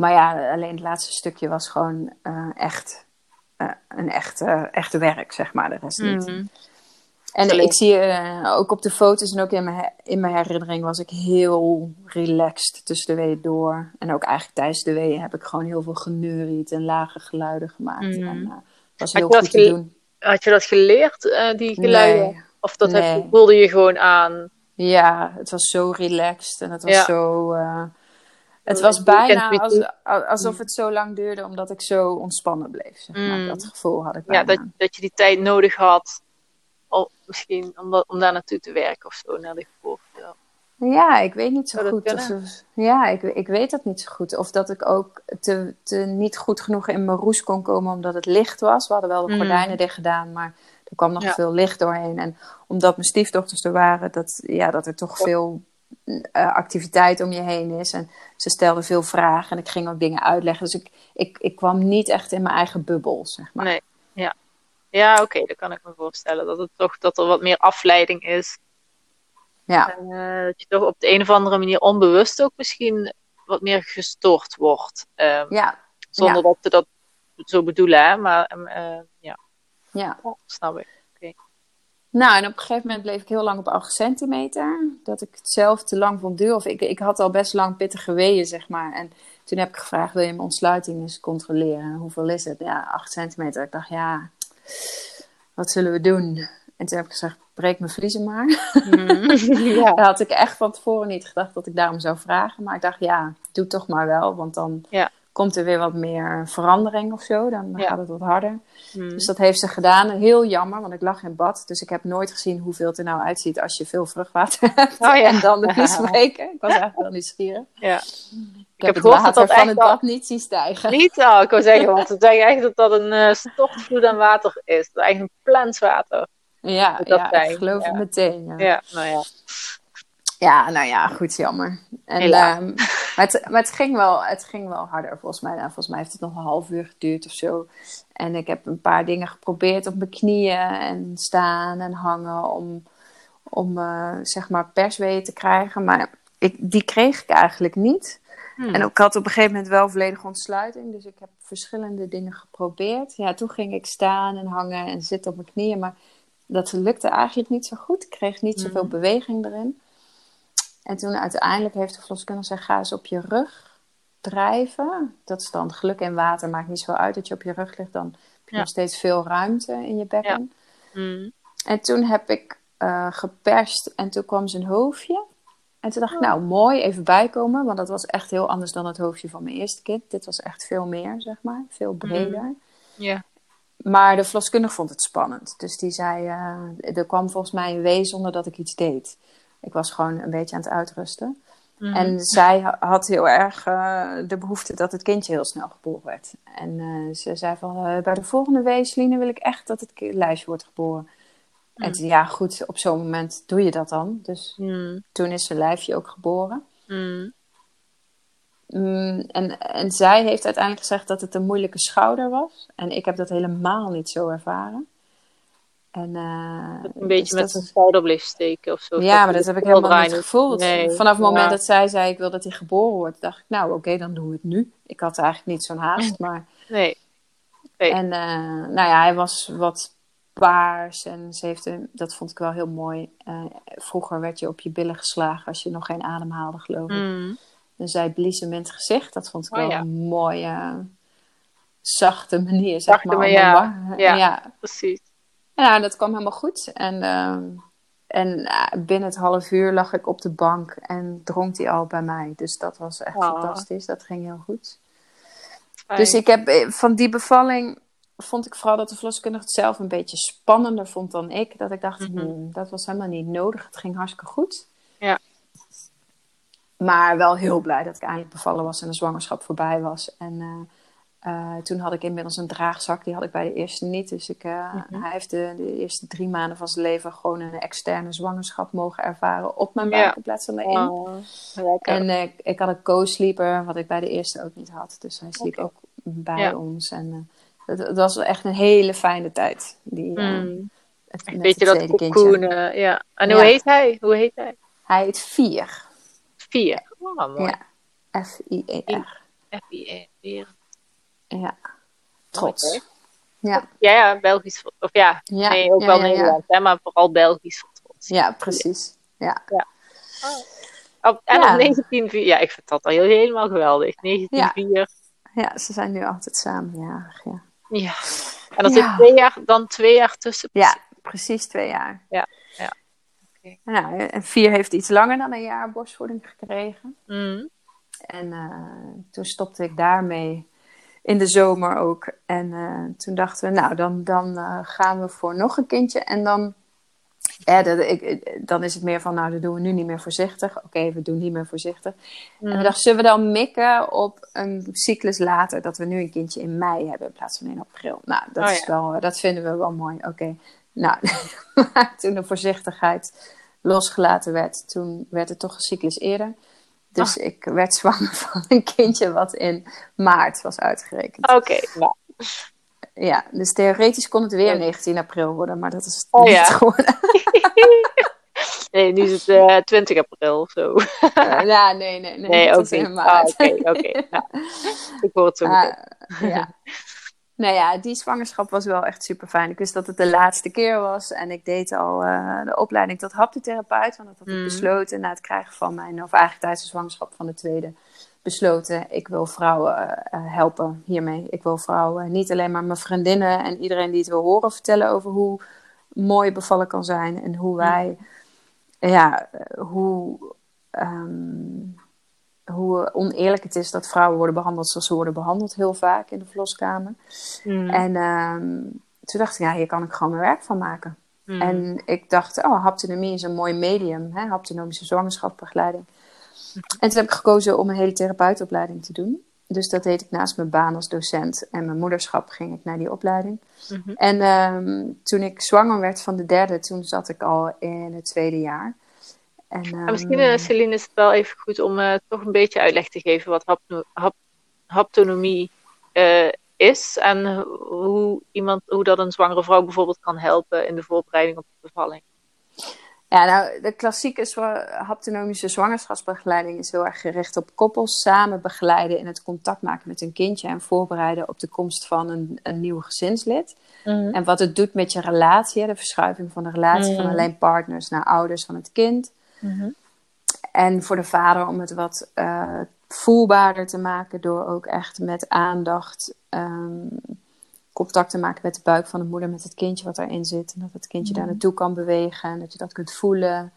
Maar ja, alleen het laatste stukje was gewoon eh, echt eh, een echt, echte werk, zeg maar. De rest niet. Mhm. En ik zie eh, ook op de foto's en ook in mijn, in mijn herinnering was ik heel relaxed tussen de weeën door. En ook eigenlijk tijdens de weeën heb ik gewoon heel veel geneuried en lage geluiden gemaakt. En uh, was heel goed te doen. Had je dat geleerd, die geluiden? Nee. Of dat heb voelde je gewoon aan? Ja, het was zo relaxed en het was Ja. zo... het was bijna als, alsof het zo lang duurde omdat ik zo ontspannen bleef. Zeg maar. Mm. Dat gevoel had ik Ja, bijna. dat, dat je die tijd nodig had. Al, misschien om, dat, om daar naartoe te werken of zo, naar de geboorte. Ja. Ja, ik weet niet zo Zou goed. Of, of- ja, ik, ik weet dat niet zo goed. Of dat ik ook te, te niet goed genoeg in mijn roes kon komen omdat het licht was. We hadden wel de Mm. gordijnen dicht gedaan, maar er kwam nog Ja. veel licht doorheen. En omdat mijn stiefdochters er waren, dat, ja, dat er toch Ja. veel eh, activiteit om je heen is. En ze stelden veel vragen en ik ging ook dingen uitleggen. Dus ik, ik, ik kwam niet echt in mijn eigen bubbel, zeg maar. Nee, ja. Ja, oké, dat kan ik me voorstellen. Dat, het toch, dat er wat meer afleiding is. Ja, En, eh, dat je toch op de een of andere manier onbewust ook misschien wat meer gestoord wordt. Ehm, ja, zonder ja. dat ze dat zo bedoelen, hè. Maar ehm, eh, ja, ja. snap ik. Nou, en op een gegeven moment bleef ik heel lang op 8 centimeter. Dat ik het zelf te lang vond duren. Of ik, ik had al best lang pittige weeën, zeg maar. En toen heb ik gevraagd, wil je mijn ontsluiting eens controleren? Hoeveel is het? Ja, 8 centimeter. Ik dacht, ja, wat zullen we doen? En toen heb ik gezegd, breek mijn vliezen maar. (laughs) ja. Daar had ik echt van tevoren niet gedacht dat ik daarom zou vragen. Maar ik dacht, ja, doe toch maar wel. Want dan Ja. Komt er weer wat meer verandering of zo. Dan Ja. gaat het wat harder. Hmm. Dus dat heeft ze gedaan. Heel jammer, want ik lag in bad. Dus ik heb nooit gezien hoeveel het er nou uitziet als je veel vruchtwater (laughs) hebt. Oh ja. En dan (laughs) de vlies breken. Ik was eigenlijk wel nieuwsgierig. ja. Ik, heb heb het water dat van het bad niet zien stijgen. Niet al, ik wou zeggen, want (laughs) ze zeggen echt dat dat een eh stortvloed aan water is. Dat is eigenlijk een plenswater. Ja, dat ja zijn, ik geloof ja. het meteen. Ja. Ja, nou ja. Ja, nou ja, goed, jammer. En, ehm, maar, het, maar het, ging wel, het ging wel harder volgens mij. Nou, volgens mij heeft het nog een half uur geduurd of zo. En ik heb een paar dingen geprobeerd op mijn knieën en staan en hangen om, om eh, zeg maar persweeën te krijgen. Maar ik, die kreeg ik eigenlijk niet. Hmm. En ik had op een gegeven moment wel volledige ontsluiting. Dus ik heb verschillende dingen geprobeerd. Ja, toen ging ik staan en hangen en zitten op mijn knieën. Maar dat lukte eigenlijk niet zo goed. Ik kreeg niet zoveel Mhm. beweging erin. En toen uiteindelijk heeft de verloskundige gezegd: ga eens op je rug drijven. Dat is dan geluk in water. Maakt niet zo uit dat je op je rug ligt. Dan heb je Ja. nog steeds veel ruimte in je bekken. Hmm. En toen heb ik eh, geperst en toen kwam zijn hoofdje. En toen dacht Oh. ik, nou mooi, even bijkomen. Want dat was echt heel anders dan het hoofdje van mijn eerste kind. Dit was echt veel meer, zeg maar. Veel breder. Ja. Maar de verloskundige vond het spannend. Dus die zei, eh, er kwam volgens mij een wee zonder dat ik iets deed. Ik was gewoon een beetje aan het uitrusten. Mhm. En zij ha- had heel erg eh, de behoefte dat het kindje heel snel geboren werd. En eh, ze zei van, eh, bij de volgende weesline wil ik echt dat het lijstje wordt geboren. En Mm. toen, ja goed, op zo'n moment doe je dat dan. Dus Hmm. toen is zijn lijfje ook geboren. Mm, en, en zij heeft uiteindelijk gezegd dat het een moeilijke schouder was. En ik heb dat helemaal niet zo ervaren. En, eh, een beetje dus met dat- zijn schouder bleef steken of zo. Ja, maar dat heb ik helemaal niet gevoeld. Nee, Vanaf het moment ja. dat zij zei ik wil dat hij geboren wordt, dacht ik nou oké, dan doen we het nu. Ik had eigenlijk niet zo'n haast, (laughs) maar Nee. Nee. en eh, nou ja, hij was wat paars. En ze heeft een, dat vond ik wel heel mooi. Eh, vroeger werd je op je billen geslagen als je nog geen adem haalde, geloof ik. Mm. En zij blies hem in het gezicht. Dat vond ik Oh, wel ja. een mooie, zachte manier, zeg Zachte maar. warm. Ja. ja. Precies. Ja, dat kwam helemaal goed. En, ehm, en eh, binnen het half uur lag ik op de bank en dronk hij al bij mij. Dus dat was echt Oh. fantastisch. Dat ging heel goed. Fijn. Dus ik heb eh, van die bevalling vond ik vooral dat de verloskundige het zelf een beetje spannender vond dan ik. Dat ik dacht, Mhm. hmm, dat was helemaal niet nodig. Het ging hartstikke goed. Ja. Maar wel heel blij dat ik eindelijk bevallen was en de zwangerschap voorbij was. En eh, eh, toen had ik inmiddels een draagzak. Die had ik bij de eerste niet. Dus ik, eh, Mhm. hij heeft de, de eerste drie maanden van zijn leven gewoon een externe zwangerschap mogen ervaren op mijn buik in plaats van erin. Oh. En eh, ik had een co-sleeper, wat ik bij de eerste ook niet had. Dus hij sliep ook bij Ja. ons. En het, het was echt een hele fijne tijd. Die, Mm. het, met beetje het dat cocoon. ja. En hoe Ja. heet hij? Hoe heet hij? Hij heet Vier. Vier. Oh, mooi. Ja. F-I-E-R. F-I-E. Ja. Trots. Ja. Ja, ja, Belgisch. Of ja, Ja. nee, ook ja, wel ja, ja. Nederlands, hè, maar vooral Belgisch. trots. Ja, precies. Ja. Op, en Ja. op 1904, ja, ik vind dat al heel- helemaal geweldig. 1904. ja, ze zijn nu altijd samenjarig. Ja. Ja. En Ja. zit twee jaar, dan twee jaar tussen. ja, precies twee jaar. Ja, ja. Oké. Nou, en Vier heeft iets langer dan een jaar borstvoeding gekregen. Mm. En eh, toen stopte ik daarmee in de zomer ook. En eh, toen dachten we, nou, dan, dan eh, gaan we voor nog een kindje. En dan, ja, dat, ik, dan is het meer van, nou, dat doen we nu niet meer voorzichtig. Oké, we doen niet meer voorzichtig. En we dachten, zullen we dan mikken op een cyclus later? Dat we nu een kindje in mei hebben in plaats van in april. Nou, dat, Oh, is ja. wel, dat vinden we wel mooi. Oké, nou, (laughs) maar toen de voorzichtigheid losgelaten werd, toen werd het toch een cyclus eerder. Dus Ah. ik werd zwanger (laughs) van een kindje wat in maart was uitgerekend. Oké, nou. Ja, dus theoretisch kon het weer Ja. 19 april worden, maar dat is het Oh, niet ja. geworden. (laughs) Nee, nu is het eh 20 april of zo. Eh, ja, nee, nee, nee. Nee, ook niet. Ah. Oké, oké. Ik hoor het zo meteen. Ah, ja. (laughs) nou ja, die zwangerschap was wel echt super fijn. Ik wist dat het de laatste keer was. En ik deed al eh, de opleiding tot haptotherapeut. Want dat had ik Mm. besloten na het krijgen van mijn... Of eigenlijk tijdens de zwangerschap van de tweede besloten. Ik wil vrouwen eh, helpen hiermee. Ik wil vrouwen, niet alleen maar mijn vriendinnen en iedereen die het wil horen... vertellen over hoe mooi bevallen kan zijn. En hoe wij... Ja, eh, hoe... ehm, hoe oneerlijk het is dat vrouwen worden behandeld zoals ze worden behandeld, heel vaak in de verloskamer. Mm. En ehm, toen dacht ik, ja, hier kan ik gewoon mijn werk van maken. Mm. En ik dacht, oh, haptonomie is een mooi medium, hè? haptonomische zwangerschapsbegeleiding. En toen heb ik gekozen om een hele therapeutenopleiding te doen. Dus dat deed ik naast mijn baan als docent en mijn moederschap ging ik naar die opleiding. Mhm. En ehm, toen ik zwanger werd van de derde, toen zat ik al in het tweede jaar. En, ehm, misschien, eh, Celine, is het wel even goed om eh, toch een beetje uitleg te geven wat hapno- hap- haptonomie eh, is. En hoe, iemand, hoe dat een zwangere vrouw bijvoorbeeld kan helpen in de voorbereiding op de bevalling. Ja, nou, de klassieke zwa- haptonomische zwangerschapsbegeleiding is heel erg gericht op koppels samen begeleiden in het contact maken met hun kindje en voorbereiden op de komst van een, een nieuw gezinslid. En wat het doet met je relatie, de verschuiving van de relatie van Mhm. alleen partners naar ouders van het kind. En voor de vader om het wat eh, voelbaarder te maken door ook echt met aandacht ehm, contact te maken met de buik van de moeder, met het kindje wat daarin zit. En dat het kindje daar naartoe kan bewegen en dat je dat kunt voelen.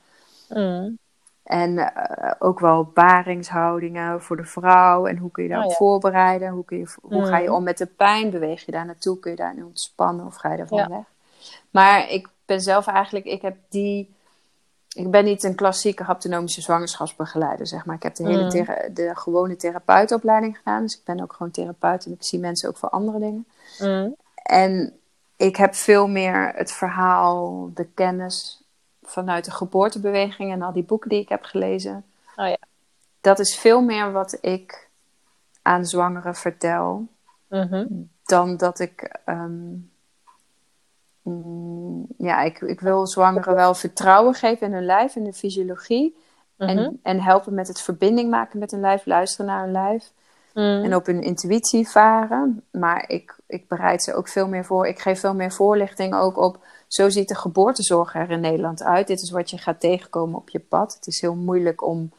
Mm. En eh, ook wel baringshoudingen voor de vrouw. En hoe kun je daarop Oh ja. voorbereiden? Hoe, kun je, hoe ga je om met de pijn? Beweeg je daar naartoe? Kun je daar nu ontspannen of ga je daarvan Ja. weg? Maar ik ben zelf eigenlijk, ik heb die. Ik ben niet een klassieke haptonomische zwangerschapsbegeleider, zeg maar. Ik heb de hele Mm. thera- de gewone therapeutenopleiding gedaan. Dus ik ben ook gewoon therapeut en ik zie mensen ook voor andere dingen. Mm. En ik heb veel meer het verhaal, de kennis vanuit de geboortebeweging en al die boeken die ik heb gelezen. Oh ja. Dat is veel meer wat ik aan zwangeren vertel Mhm. dan dat ik. ehm, mm, ja, ik, ik wil zwangeren wel vertrouwen geven in hun lijf, in de fysiologie. Mhm. En, en helpen met het verbinding maken met hun lijf, luisteren naar hun lijf. en op hun intuïtie varen. Maar ik, ik bereid ze ook veel meer voor. Ik geef veel meer voorlichting ook op. Zo ziet de geboortezorg er in Nederland uit. Dit is wat je gaat tegenkomen op je pad. Het is heel moeilijk om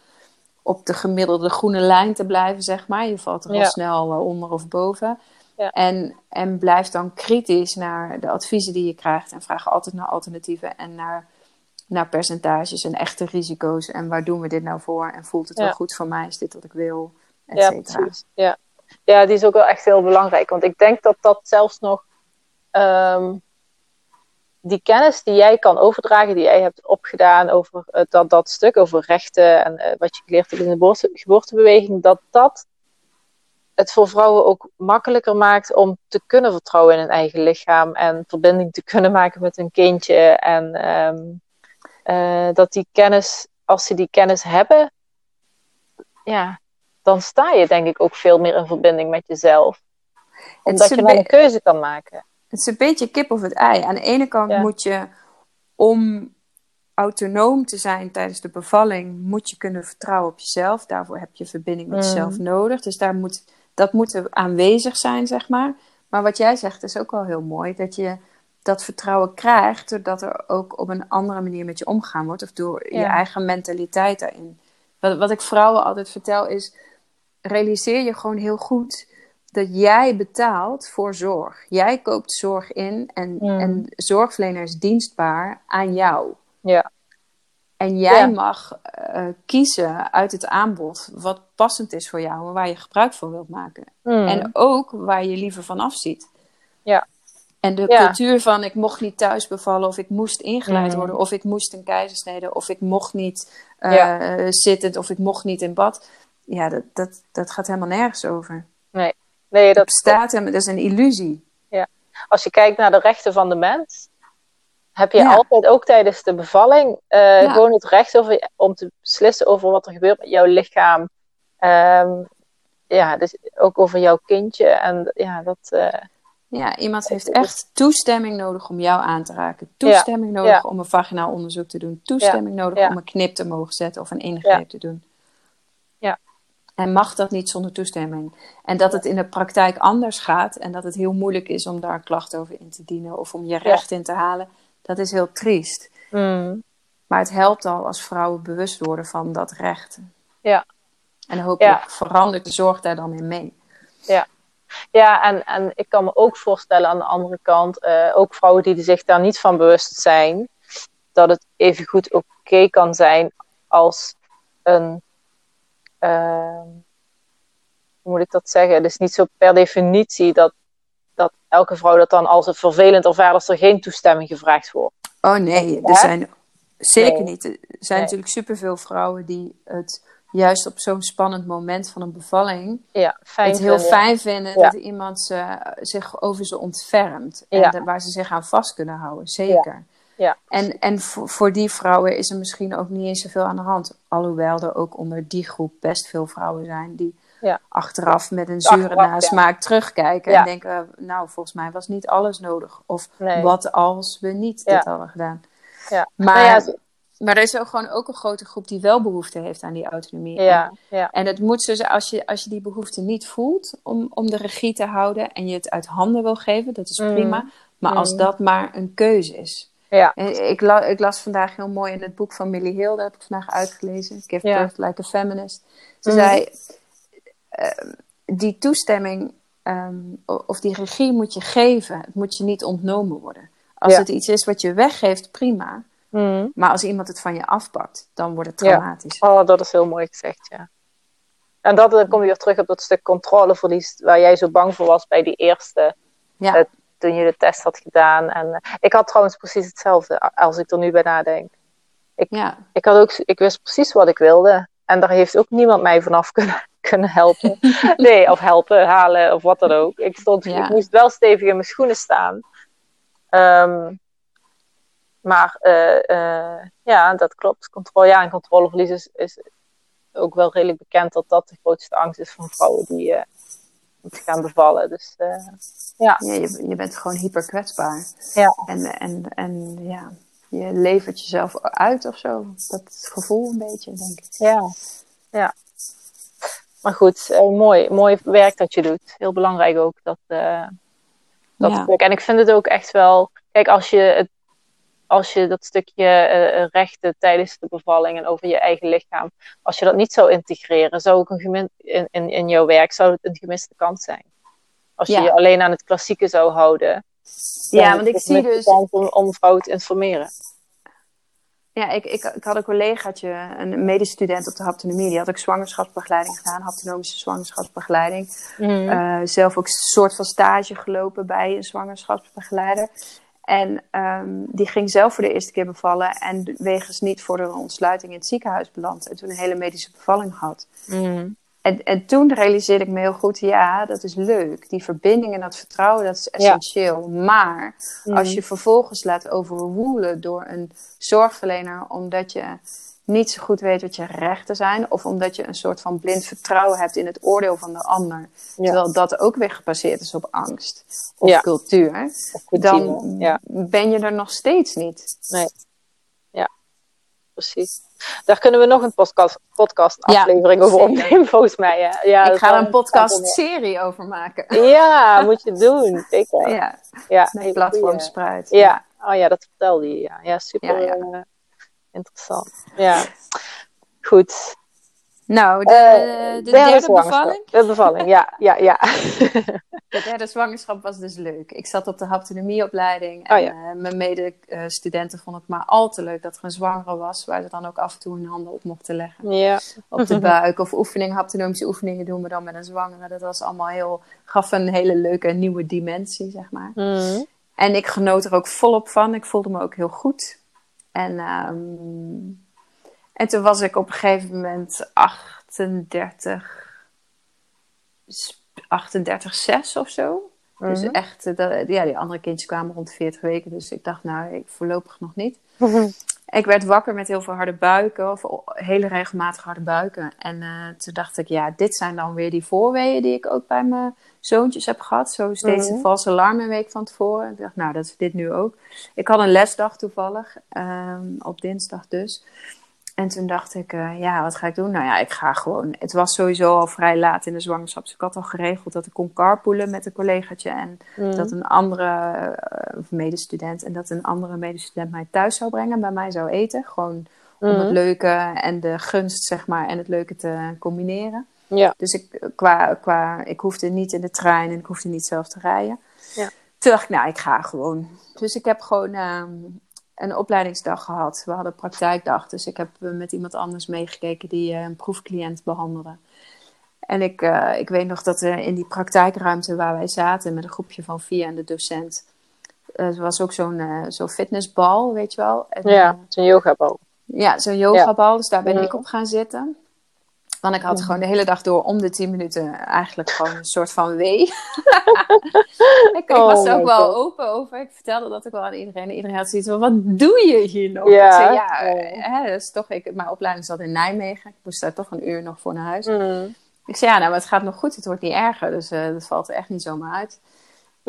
op de gemiddelde groene lijn te blijven, zeg maar. Je valt er wel snel eh, onder of boven. Ja. En, en blijf dan kritisch naar de adviezen die je krijgt. En vraag altijd naar alternatieven en naar, naar percentages en echte risico's. En waar doen we dit nou voor? En voelt het wel goed voor mij? Is dit wat ik wil? Et ja, precies. Ja. ja, die is ook wel echt heel belangrijk. Want ik denk dat dat zelfs nog... Ehm, die kennis die jij kan overdragen, die jij hebt opgedaan over uh, dat, dat stuk, over rechten en uh, wat je geleerd hebt in de geboorte, geboortebeweging, dat dat het voor vrouwen ook makkelijker maakt om te kunnen vertrouwen in hun eigen lichaam en verbinding te (laughs) kunnen maken met hun kindje. En um, uh, dat die kennis, als ze die kennis hebben, ja, dan sta je denk ik ook veel meer in verbinding met jezelf. Omdat je dan een keuze kan maken. Het is een beetje kip of het ei. Aan de ene kant moet je, om autonoom te zijn tijdens de bevalling, moet je kunnen vertrouwen op jezelf. Daarvoor heb je verbinding met jezelf mm. nodig. Dus daar moet, dat moet er aanwezig zijn, zeg maar. Maar wat jij zegt is ook wel heel mooi. Dat je dat vertrouwen krijgt doordat er ook op een andere manier met je omgaan wordt. Of door je eigen mentaliteit daarin. Wat, wat ik vrouwen altijd vertel is, realiseer je gewoon heel goed dat jij betaalt voor zorg. Jij koopt zorg in en, mm. en zorgverlener is dienstbaar aan jou. Ja. En jij mag uh, kiezen uit het aanbod wat passend is voor jou en waar je gebruik van wilt maken. Mm. En ook waar je liever van afziet. Ja. En de cultuur van ik mocht niet thuis bevallen, of ik moest ingeleid mm. worden, of ik moest een keizersnede, of ik mocht niet uh, zittend, of ik mocht niet in bad. Ja, dat, dat, dat gaat helemaal nergens over. Nee. Nee, dat bestaat hem, dat is een illusie. Ja. Als je kijkt naar de rechten van de mens, heb je altijd ook tijdens de bevalling uh, gewoon het recht over, om te beslissen over wat er gebeurt met jouw lichaam. Um, ja, dus ook over jouw kindje. En ja, dat. Uh, ja, iemand heeft echt toestemming nodig om jou aan te raken. Toestemming nodig om een vaginaal onderzoek te doen. Toestemming nodig om een knip te mogen zetten of een ingreep te doen. En mag dat niet zonder toestemming. En dat het in de praktijk anders gaat en dat het heel moeilijk is om daar klachten over in te dienen of om je recht in te halen, dat is heel triest. Mm. Maar het helpt al als vrouwen bewust worden van dat recht. Ja. En hopelijk ja. verandert de zorg daar dan in mee. Ja, ja en, en ik kan me ook voorstellen aan de andere kant, uh, ook vrouwen die zich daar niet van bewust zijn, dat het evengoed oké kan zijn als een Ehm, hoe moet ik dat zeggen? Het is niet zo per definitie dat elke vrouw dat dan als het vervelend ervaart als er geen toestemming gevraagd wordt. Oh nee, er zijn zeker niet. Er zijn natuurlijk superveel vrouwen die het juist op zo'n spannend moment van een bevalling ja, fijn het heel fijn vinden dat iemand ze, zich over ze ontfermt. En waar ze zich aan vast kunnen houden, zeker. Ja. En, en voor, voor die vrouwen is er misschien ook niet eens zoveel aan de hand. Alhoewel er ook onder die groep best veel vrouwen zijn die ja. achteraf met een zure nasmaak terugkijken en denken: Nou, volgens mij was niet alles nodig. Of wat als we niet dit hadden gedaan. Ja. Maar, nou maar er is ook gewoon ook een grote groep die wel behoefte heeft aan die autonomie. Ja, en, en het moet dus, als je, als je die behoefte niet voelt om, om de regie te houden en je het uit handen wil geven, dat is mm. prima. Maar als mm. dat maar een keuze is. Ja. Ik, la, ik, las vandaag heel mooi in het boek van Millie Hill, dat heb ik vandaag uitgelezen. Give ja. Birth Like a Feminist. Ze mhm. zei, die toestemming um, of die regie moet je geven. Het moet je niet ontnomen worden. Als het iets is wat je weggeeft, prima. Mm. Maar als iemand het van je afpakt, dan wordt het traumatisch. Ja. Oh, dat is heel mooi gezegd, ja. En dat, dan kom je weer terug op dat stuk controleverlies waar jij zo bang voor was bij die eerste ja toen je de test had gedaan. En uh, ik had trouwens precies hetzelfde als ik er nu bij nadenk. Ik, ja. ik, had ook, ik wist precies wat ik wilde. En daar heeft ook niemand mij vanaf kunnen, kunnen helpen. (laughs) nee, of helpen, halen of wat dan ook. Ik, stond, ik moest wel stevig in mijn schoenen staan. Um, maar uh, uh, ja, dat klopt. Controle, ja, en controleverlies is, is ook wel redelijk bekend dat dat de grootste angst is van vrouwen die uh, te gaan bevallen. Dus ja. ja je, je bent gewoon hyper kwetsbaar. Ja. En, en, en ja, je levert jezelf uit of zo. Dat gevoel een beetje, denk ik. Ja, ja. Maar goed, uh, mooi, mooi werk dat je doet. Heel belangrijk ook. Dat, uh, dat ja. En ik vind het ook echt wel. Kijk, als je, het, als je dat stukje uh, rechten tijdens de bevalling en over je eigen lichaam. Als je dat niet zou integreren, zou ook een gemin, in, in, in jouw werk zou het een gemiste kans zijn. Als je je alleen aan het klassieke zou houden. Ja, want ik zie dus. Om, om vrouwen te informeren. Ja, ik, ik, ik had een collegaatje, een medestudent op de haptonomie. Die had ook zwangerschapsbegeleiding gedaan, haptonomische zwangerschapsbegeleiding. Mm. Uh, zelf ook een soort van stage gelopen bij een zwangerschapsbegeleider. En um, die ging zelf voor de eerste keer bevallen en wegens niet voor de ontsluiting in het ziekenhuis beland. En toen een hele medische bevalling had. Mm. En, en toen realiseerde ik me heel goed, ja, dat is leuk. Die verbinding en dat vertrouwen, dat is essentieel. Ja. Maar Mm. als je vervolgens laat overwoelen door een zorgverlener, omdat je niet zo goed weet wat je rechten zijn, of omdat je een soort van blind vertrouwen hebt in het oordeel van de ander, Ja. terwijl dat ook weer gebaseerd is op angst of Ja. cultuur, Of dan ben je er nog steeds niet. Nee. Ja, precies. Daar kunnen we nog een podcast, podcast Ja, aflevering over zeker. opnemen, volgens mij. Hè? Ja, ik ga er een podcast-serie over maken. Ja, (laughs) moet je doen. Zeker. Ja, Ja, met platform. Spruit. Ja, oh ja, dat vertelde je. Ja, ja super eh, interessant. Ja, goed. Nou, de, Eh, de derde, bevalling. De bevalling, ja, ja, ja. (laughs) De derde zwangerschap was dus leuk. Ik zat op de haptonomieopleiding. Oh En ja. eh, mijn medestudenten vonden het maar al te leuk dat er een zwangere was. Waar ze dan ook af en toe hun handen op mochten leggen. ja. Op de buik. Of oefeningen, haptonomische oefeningen doen we dan met een zwangere. Dat was allemaal heel, gaf een hele leuke nieuwe dimensie, zeg maar. Mm. En ik genoot er ook volop van. Ik voelde me ook heel goed. En, ehm, en toen was ik op een gegeven moment 38, 38, 6 of zo. Dus Mhm. echt, eh, dat- ja, die andere kindjes kwamen rond 40 weken. Dus ik dacht, nou, ik voorlopig nog niet. Ik werd wakker met heel veel harde buiken, of hele regelmatig harde buiken. En eh, toen dacht ik, ja, dit zijn dan weer die voorweeën die ik ook bij mijn zoontjes heb gehad. Zo steeds Mhm. een valse alarm een week van tevoren. Ik dacht, nou, dat is dit nu ook. Ik had een lesdag toevallig, ehm, op dinsdag dus. En toen dacht ik, eh, ja, wat ga ik doen? Nou ja, ik ga gewoon. Het was sowieso al vrij laat in de zwangerschap. Dus ik had al geregeld dat ik kon carpoolen met een collegaatje. En Mm. dat een andere eh, of medestudent en dat een andere medestudent mij thuis zou brengen, bij mij zou eten. Gewoon om het leuke en de gunst, zeg maar, en het leuke te combineren. Ja. Dus ik, qua, qua, ik hoefde niet in de trein en ik hoefde niet zelf te rijden. Ja. Toen dacht ik, nou, ik ga gewoon. Dus ik heb gewoon ehm, een opleidingsdag gehad. We hadden praktijkdag, dus ik heb eh, met iemand anders meegekeken die eh, een proefcliënt behandelde. En ik, eh, ik weet nog dat er in die praktijkruimte waar wij zaten met een groepje van vier en de docent. er was ook zo'n zo'n fitnessbal, weet je wel. En, Ja, een yogabal. ja, zo'n yogabal. Dus daar ben Ja. ik op gaan zitten. Want ik had gewoon de hele dag door om de 10 minuten eigenlijk gewoon een soort van wee. (laughs) ik, Oh was er ook my wel God. open over. Ik vertelde dat ook wel aan iedereen. Iedereen had zoiets van, wat doe je hier nog? Ja. Ik zei, ja, Oh. eh, hè, is toch, ik, mijn opleiding zat in Nijmegen. Ik moest daar toch een uur nog voor naar huis. Mm. Ik zei, ja, nou, maar het gaat nog goed. Het wordt niet erger. Dus eh, dat valt er echt niet zomaar uit.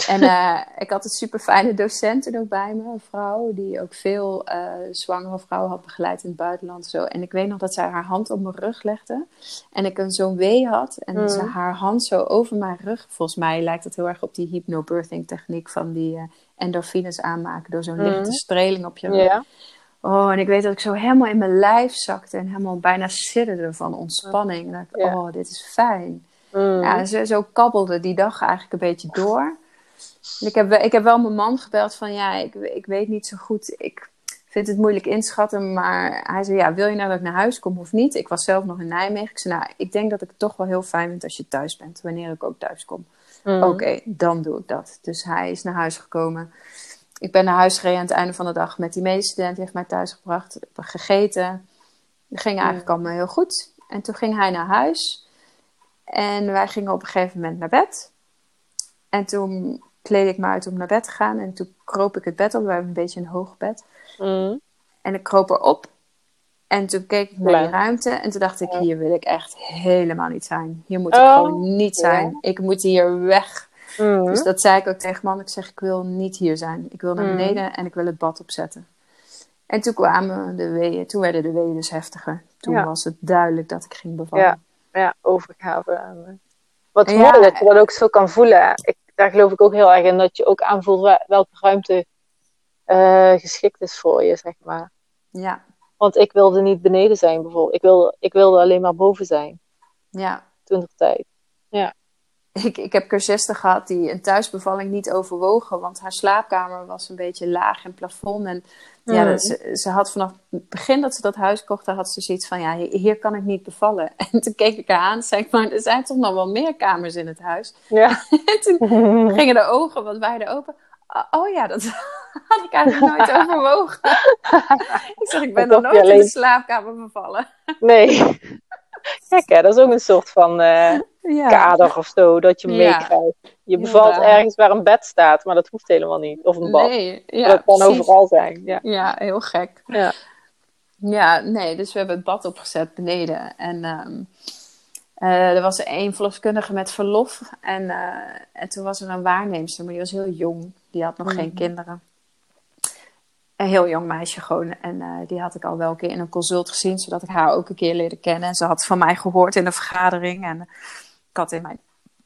En eh, ik had een super fijne docent toen ook bij me, een vrouw, die ook veel eh, zwangere vrouwen had begeleid in het buitenland. en Zo. En ik weet nog dat zij haar hand op mijn rug legde. En ik een zo'n wee had. En Mhm. ze haar hand zo over mijn rug. Volgens mij lijkt het heel erg op die hypnobirthing techniek van die eh, endorfines aanmaken door zo'n Mhm. lichte streling op je rug. Oh, en ik weet dat ik zo helemaal in mijn lijf zakte en helemaal bijna sidderde van ontspanning. En dat oh, dit is fijn. Mm. Ja, zo, zo kabbelde die dag eigenlijk een beetje door. En ik, heb, wel- ik heb wel mijn man gebeld van ja, ik, ik weet niet zo goed. Ik vind het moeilijk inschatten. Maar hij zei ja, wil je nou dat ik naar huis kom of niet? Ik was zelf nog in Nijmegen. Ik zei nou, ik denk dat ik het toch wel heel fijn vind als je thuis bent. Wanneer ik ook thuis kom. Mm. Oké, dan doe ik dat. Dus hij is naar huis gekomen. Ik ben naar huis gereden aan het einde van de dag met die medestudent. Die heeft mij thuis gebracht. We hebben gegeten. Het ging eigenlijk allemaal heel goed. En toen ging hij naar huis. En wij gingen op een gegeven moment naar bed. En toen kleedde ik me uit om naar bed te gaan. En toen kroop ik het bed op. We hebben een beetje een hoog bed. Mm. En ik kroop erop. En toen keek ik naar die ruimte. En toen dacht ik, hier wil ik echt helemaal niet zijn. Hier moet ik Oh, gewoon niet zijn. Ik moet hier weg. Mm. Dus dat zei ik ook tegen man. Ik zeg, ik wil niet hier zijn. Ik wil naar Mm. beneden en ik wil het bad opzetten. En toen kwamen de weeën. Toen werden de weeën dus heftiger. Toen Ja. was het duidelijk dat ik ging bevallen. Ja. ja, overgave. Wat mooi dat je dat ook zo kan voelen. Ik, daar geloof ik ook heel erg in. Dat je ook aanvoelt welke ruimte geschikt is voor je, zeg maar. Ja. Want ik wilde niet beneden zijn, bijvoorbeeld. Ik wilde, ik wilde alleen maar boven zijn. Ja. Toen de tijd. Ja. Ik, ik heb cursisten gehad die een thuisbevalling niet overwogen, want haar slaapkamer was een beetje laag in plafond. En ja, mm. ze, ze, had vanaf het begin dat ze dat huis kocht, had ze zoiets van, ja, hier kan ik niet bevallen. (laughs) En toen keek ik haar aan en zei ik, maar er zijn toch nog wel meer kamers in het huis? Ja. (laughs) en toen gingen de ogen wat wijder open. Oh ja, dat (laughs) had ik eigenlijk nooit overwogen. ik zeg, ik ben nog nooit in de slaapkamer bevallen. nee. (laughs) Kijk, hè, dat is ook een soort van uh, kader of zo, dat je meekrijgt. Je bevalt ergens waar een bed staat, maar dat hoeft helemaal niet. Of een bad. Nee, dat kan overal zijn. Ja. heel gek. Ja. ja, nee, dus we hebben het bad opgezet beneden. En um, uh, er was één verloskundige met verlof. En, uh, en toen was er een waarneemster, maar die was heel jong. Die had nog geen mhm. kinderen. Een heel jong meisje gewoon. En uh, die had ik al wel een keer in een consult gezien, zodat ik haar ook een keer leerde kennen. En ze had van mij gehoord in een vergadering. En ik had in mijn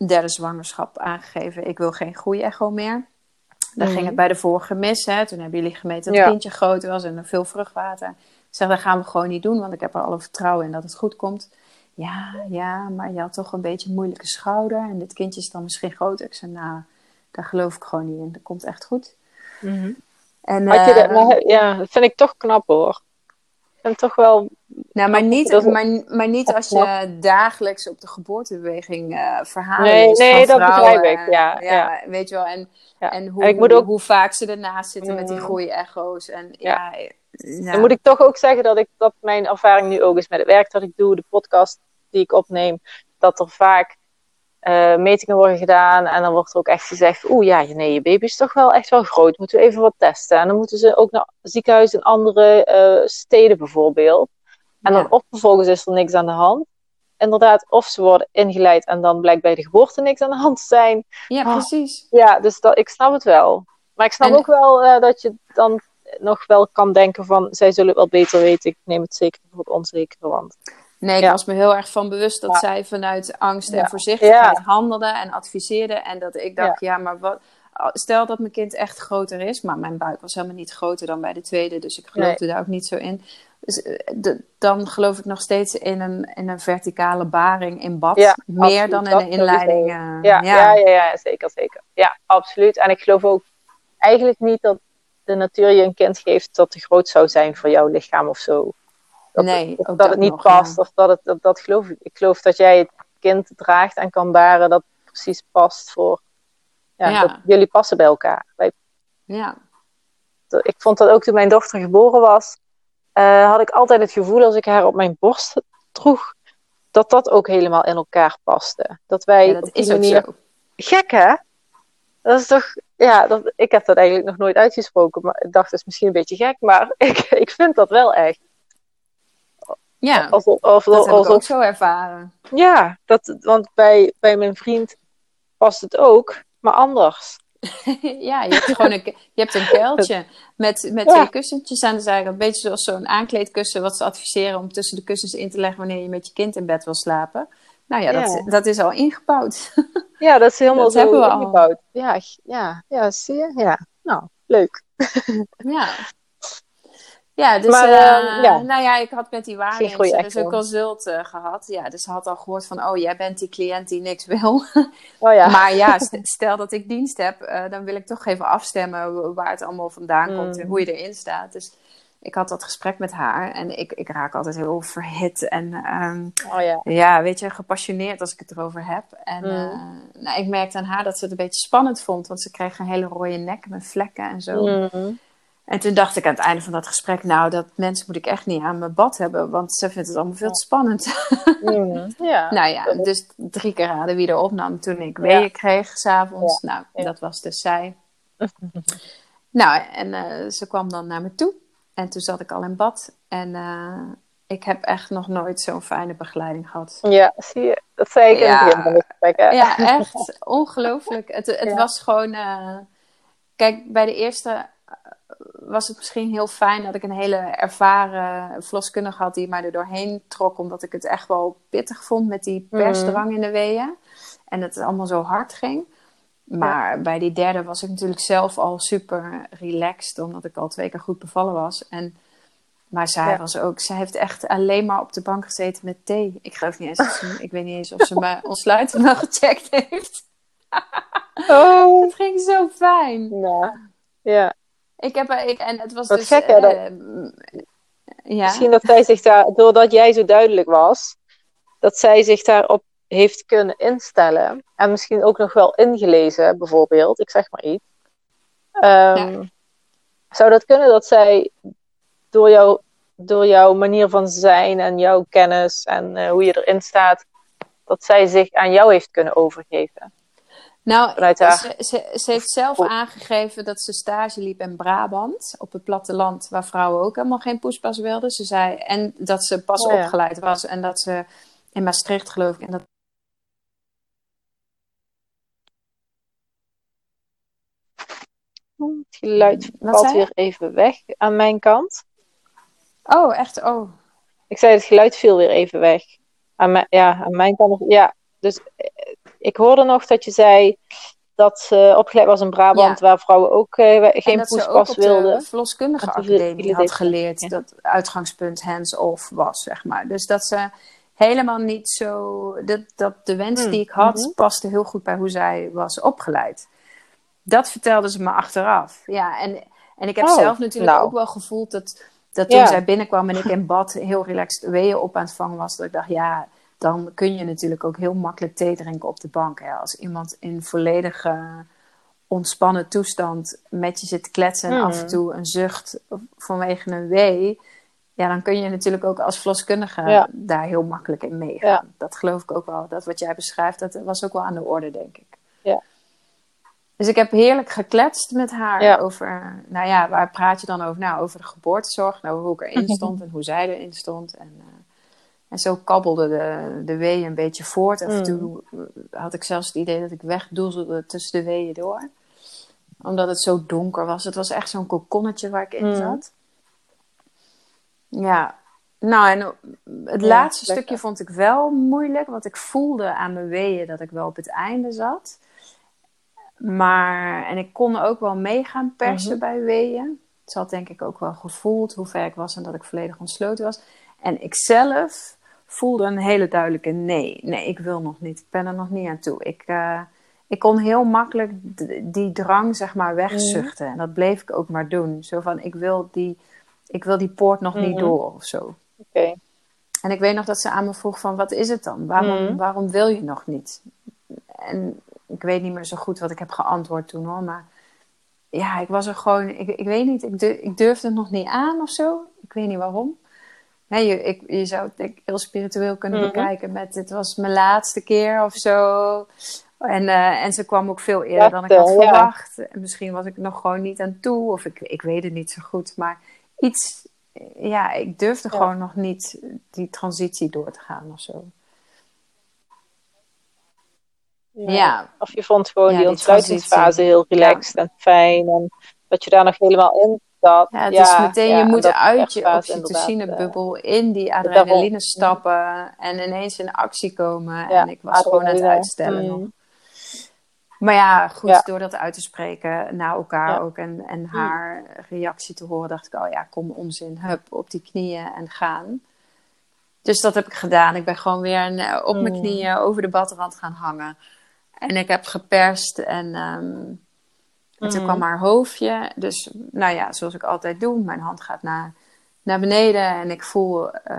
derde zwangerschap aangegeven, ik wil geen groeiecho meer. Dan ging het mhm. bij de vorige mis. Hè. Toen hebben jullie gemeten dat het kindje groot was en veel vruchtwater. Ik zeg, dat gaan we gewoon niet doen, want ik heb er alle vertrouwen in dat het goed komt. Ja, ja, maar je had toch een beetje een moeilijke schouder. En dit kindje is dan misschien groter. Ik zei, nou, daar geloof ik gewoon niet in. Dat komt echt goed. Mm en, Had je dat, uh, ja, dat vind ik toch knap hoor. Ik vind toch wel. Nou, maar niet, maar, maar niet als je dagelijks op de geboortebeweging uh, verhalen Nee, nee dat begrijp ik. Ja, ja, ja, weet je wel. En, en hoe, ik moet ook... hoe vaak ze ernaast zitten met die mm. groei-echo's. En ja. ja. Dan moet ik toch ook zeggen dat, ik, dat mijn ervaring nu ook is met het werk dat ik doe, de podcast die ik opneem, dat er vaak uh, metingen worden gedaan. En dan wordt er ook echt gezegd: Oeh, ja, nee, je baby is toch wel echt wel groot. Moeten we even wat testen. En dan moeten ze ook naar ziekenhuizen in andere uh, steden bijvoorbeeld. En dan of vervolgens is er niks aan de hand. Inderdaad, of ze worden ingeleid en dan blijkt bij de geboorte niks aan de hand te zijn. Ja, oh, precies. Ja, dus dat, ik snap het wel. Maar ik snap ook wel uh, dat je dan nog wel kan denken van... zij zullen het wel beter weten. Ik neem het zeker voor het onzekere, want... Nee, ik was me heel erg van bewust dat zij vanuit angst en voorzichtigheid handelde en adviseerde. En dat ik dacht, ja, maar wat, stel dat mijn kind echt groter is, maar mijn buik was helemaal niet groter dan bij de tweede, dus ik geloofde daar ook niet zo in. Dus eh, dan geloof ik nog steeds in een, in een verticale baring in bad, meer dan in een inleiding. Uh, ja, ja. Ja, ja, zeker, zeker. Ja, absoluut. En ik geloof ook eigenlijk niet dat de natuur je een kind geeft dat te groot zou zijn voor jouw lichaam of zo. Dat, nee, het, dat, het niet past. Of dat het, dat, dat geloof ik. Ik geloof dat jij het kind draagt en kan baren dat precies past voor. Ja, Dat jullie passen bij elkaar. Ja. Ik vond dat ook toen mijn dochter geboren was, uh, had ik altijd het gevoel als ik haar op mijn borst droeg, dat dat ook helemaal in elkaar paste. Dat wij ja, dat op die is manier. Zo. Gek hè? Dat is toch, ja, dat, ik heb dat eigenlijk nog nooit uitgesproken, maar ik dacht, dat is misschien een beetje gek, maar (laughs) ik, ik vind dat wel echt. Ja, dat heb ik ook zo ervaren. Ja, dat, want bij, bij mijn vriend past het ook, maar anders. (laughs) ja, je hebt gewoon een, je hebt een (laughs) kuiltje met, met twee kussentjes aan de zijkant. Een beetje zoals zo'n aankleedkussen wat ze adviseren om tussen de kussens in te leggen wanneer je met je kind in bed wil slapen. Nou ja, dat, dat is al ingebouwd. (laughs) ja, dat is helemaal dat zo hebben we ingebouwd. Al. Ja, ja, ja, zie je? Ja, nou, leuk. ja. Ja, dus maar, uh, ja. nou ja, ik had met die waarnemers dus een consult uh, gehad. Ja, dus ze had al gehoord van, oh, jij bent die cliënt die niks wil. (laughs) Oh, ja. maar ja, stel dat ik dienst heb, uh, dan wil ik toch even afstemmen waar het allemaal vandaan komt en mm. hoe je erin staat. Dus ik had dat gesprek met haar en ik, ik raak altijd heel verhit en um, oh, ja. ja, weet je, gepassioneerd als ik het erover heb. En mm. nou, ik merkte aan haar dat ze het een beetje spannend vond, want ze kreeg een hele rode nek met vlekken en zo. Mm. En toen dacht ik aan het einde van dat gesprek, nou, dat mensen moet ik echt niet aan mijn bad hebben, want ze vindt het allemaal veel te spannend. Mm, ja. (laughs) nou ja, dus drie keer raden wie er opnam toen ik weeën kreeg s'avonds. Ja. Nou, dat was dus zij. (laughs) nou, en uh, ze kwam dan naar me toe en toen zat ik al in bad en uh, ik heb echt nog nooit zo'n fijne begeleiding gehad. Ja, zie je. Dat zei ik in het begin van het gesprek. Hè? Ja, echt ongelooflijk. Het, het was gewoon... Uh, kijk, bij de eerste was het misschien heel fijn dat ik een hele ervaren verloskundige had die mij er doorheen trok, omdat ik het echt wel pittig vond met die persdrang in de weeën. En het allemaal zo hard ging. Maar bij die derde was ik natuurlijk zelf al super relaxed, omdat ik al twee keer goed bevallen was. En, maar zij was ook, zij heeft echt alleen maar op de bank gezeten met thee. Ik geloof niet eens, ze, ik weet niet eens of ze me (laughs) ontsluitend nog gecheckt heeft. oh. (laughs) Het ging zo fijn. Nou, ja. Ik heb, ik, en het was Wat dus... gek, hè, dat- eh, ja. Misschien dat zij zich daar, doordat jij zo duidelijk was, dat zij zich daarop heeft kunnen instellen. En misschien ook nog wel ingelezen, bijvoorbeeld. Ik zeg maar iets. Ehm, Zou dat kunnen dat zij door, jou, door jouw manier van zijn en jouw kennis en eh, hoe je erin staat, dat zij zich aan jou heeft kunnen overgeven? Nou, ze, ze, ze heeft zelf aangegeven dat ze stage liep in Brabant, op het platteland, waar vrouwen ook helemaal geen poespas wilden. Ze zei, en dat ze pas Oh ja. opgeleid was en dat ze in Maastricht, geloof ik, en dat Het geluid Wat valt weer even weg aan mijn kant. Oh, echt? Oh. Ik zei, het geluid viel weer even weg. Aan mijn, ja, aan mijn kant. Ja, dus ik hoorde nog dat je zei dat ze opgeleid was in Brabant, Ja. waar vrouwen ook eh, En geen dat ze ook poespas op de wilden. verloskundige toen academie had geleerd ja. dat uitgangspunt hands-off was, zeg maar. Dus dat ze helemaal niet zo... Dat, dat de wens Mm, die ik had, mhm. paste heel goed bij hoe zij was opgeleid. Dat vertelde ze me achteraf. Ja, en, en ik heb Oh, zelf natuurlijk nou. ook wel gevoeld dat, dat toen Ja. zij binnenkwam en ik in bad heel relaxed weeën op aan het vangen was, dat ik dacht, ja, dan kun je natuurlijk ook heel makkelijk thee drinken op de bank. Hè? Als iemand in volledige ontspannen toestand met je zit te kletsen en Mhm. af en toe een zucht vanwege een wee, ja, dan kun je natuurlijk ook als verloskundige Ja. daar heel makkelijk in meegaan. Ja. Dat geloof ik ook wel. Dat wat jij beschrijft, dat was ook wel aan de orde, denk ik. Ja. Dus ik heb heerlijk gekletst met haar Ja. over, nou ja, waar praat je dan over? Nou, over de geboortezorg, nou, hoe ik erin (laughs) stond en hoe zij erin stond. En, eh, en zo kabbelde de, de weeën een beetje voort. En Mm. toe had ik zelfs het idee dat ik wegdoezelde tussen de weeën door. Omdat het zo donker was. Het was echt zo'n kokonnetje waar ik in Mm. zat. Ja, nou en het Ja, laatste lekker. stukje vond ik wel moeilijk. Want ik voelde aan mijn weeën dat ik wel op het einde zat. Maar, en ik kon ook wel meegaan persen Mhm. bij weeën. Ze had denk ik ook wel gevoeld hoe ver ik was en dat ik volledig ontsloten was. En ik zelf voelde een hele duidelijke nee. Nee, ik wil nog niet. Ik ben er nog niet aan toe. Ik, eh, ik kon heel makkelijk die drang zeg maar wegzuchten. En dat bleef ik ook maar doen. Zo van, ik wil die, ik wil die poort nog niet Mhm. door of zo. Oké. En ik weet nog dat ze aan me vroeg van, wat is het dan? Waarom, Mhm. waarom wil je nog niet? En ik weet niet meer zo goed wat ik heb geantwoord toen hoor. Maar ja, ik was er gewoon, ik, ik weet niet, ik, durf, ik durfde het nog niet aan of zo. Ik weet niet waarom. Nee, je, ik, je zou het denk heel spiritueel kunnen Mhm. bekijken met, dit was mijn laatste keer of zo. En, eh, en ze kwam ook veel eerder dan ik had ja. verwacht. En misschien was ik nog gewoon niet aan toe. Of ik, ik weet het niet zo goed. Maar iets, ja, ik durfde Ja. gewoon nog niet die transitie door te gaan of zo. Ja. Of je vond gewoon Ja, die ontsluitingsfase heel relaxed en fijn. En dat je daar nog helemaal in zat. Ja, het is meteen, je moet dat uit je oxytocinebubbel in die adrenaline stappen en ineens in actie komen. En ik was gewoon aan het uitstellen Mm. nog. Maar ja, goed, Ja. door dat uit te spreken naar elkaar Ja. ook en, en haar reactie te horen, dacht ik, oh ja, kom onzin, hup, op die knieën en gaan. Dus dat heb ik gedaan. Ik ben gewoon weer eh, op mijn Mm. knieën over de badrand gaan hangen. En ik heb geperst en, ehm, en toen Mm. kwam haar hoofdje. Dus nou ja, zoals ik altijd doe, mijn hand gaat naar, naar beneden en ik voel eh,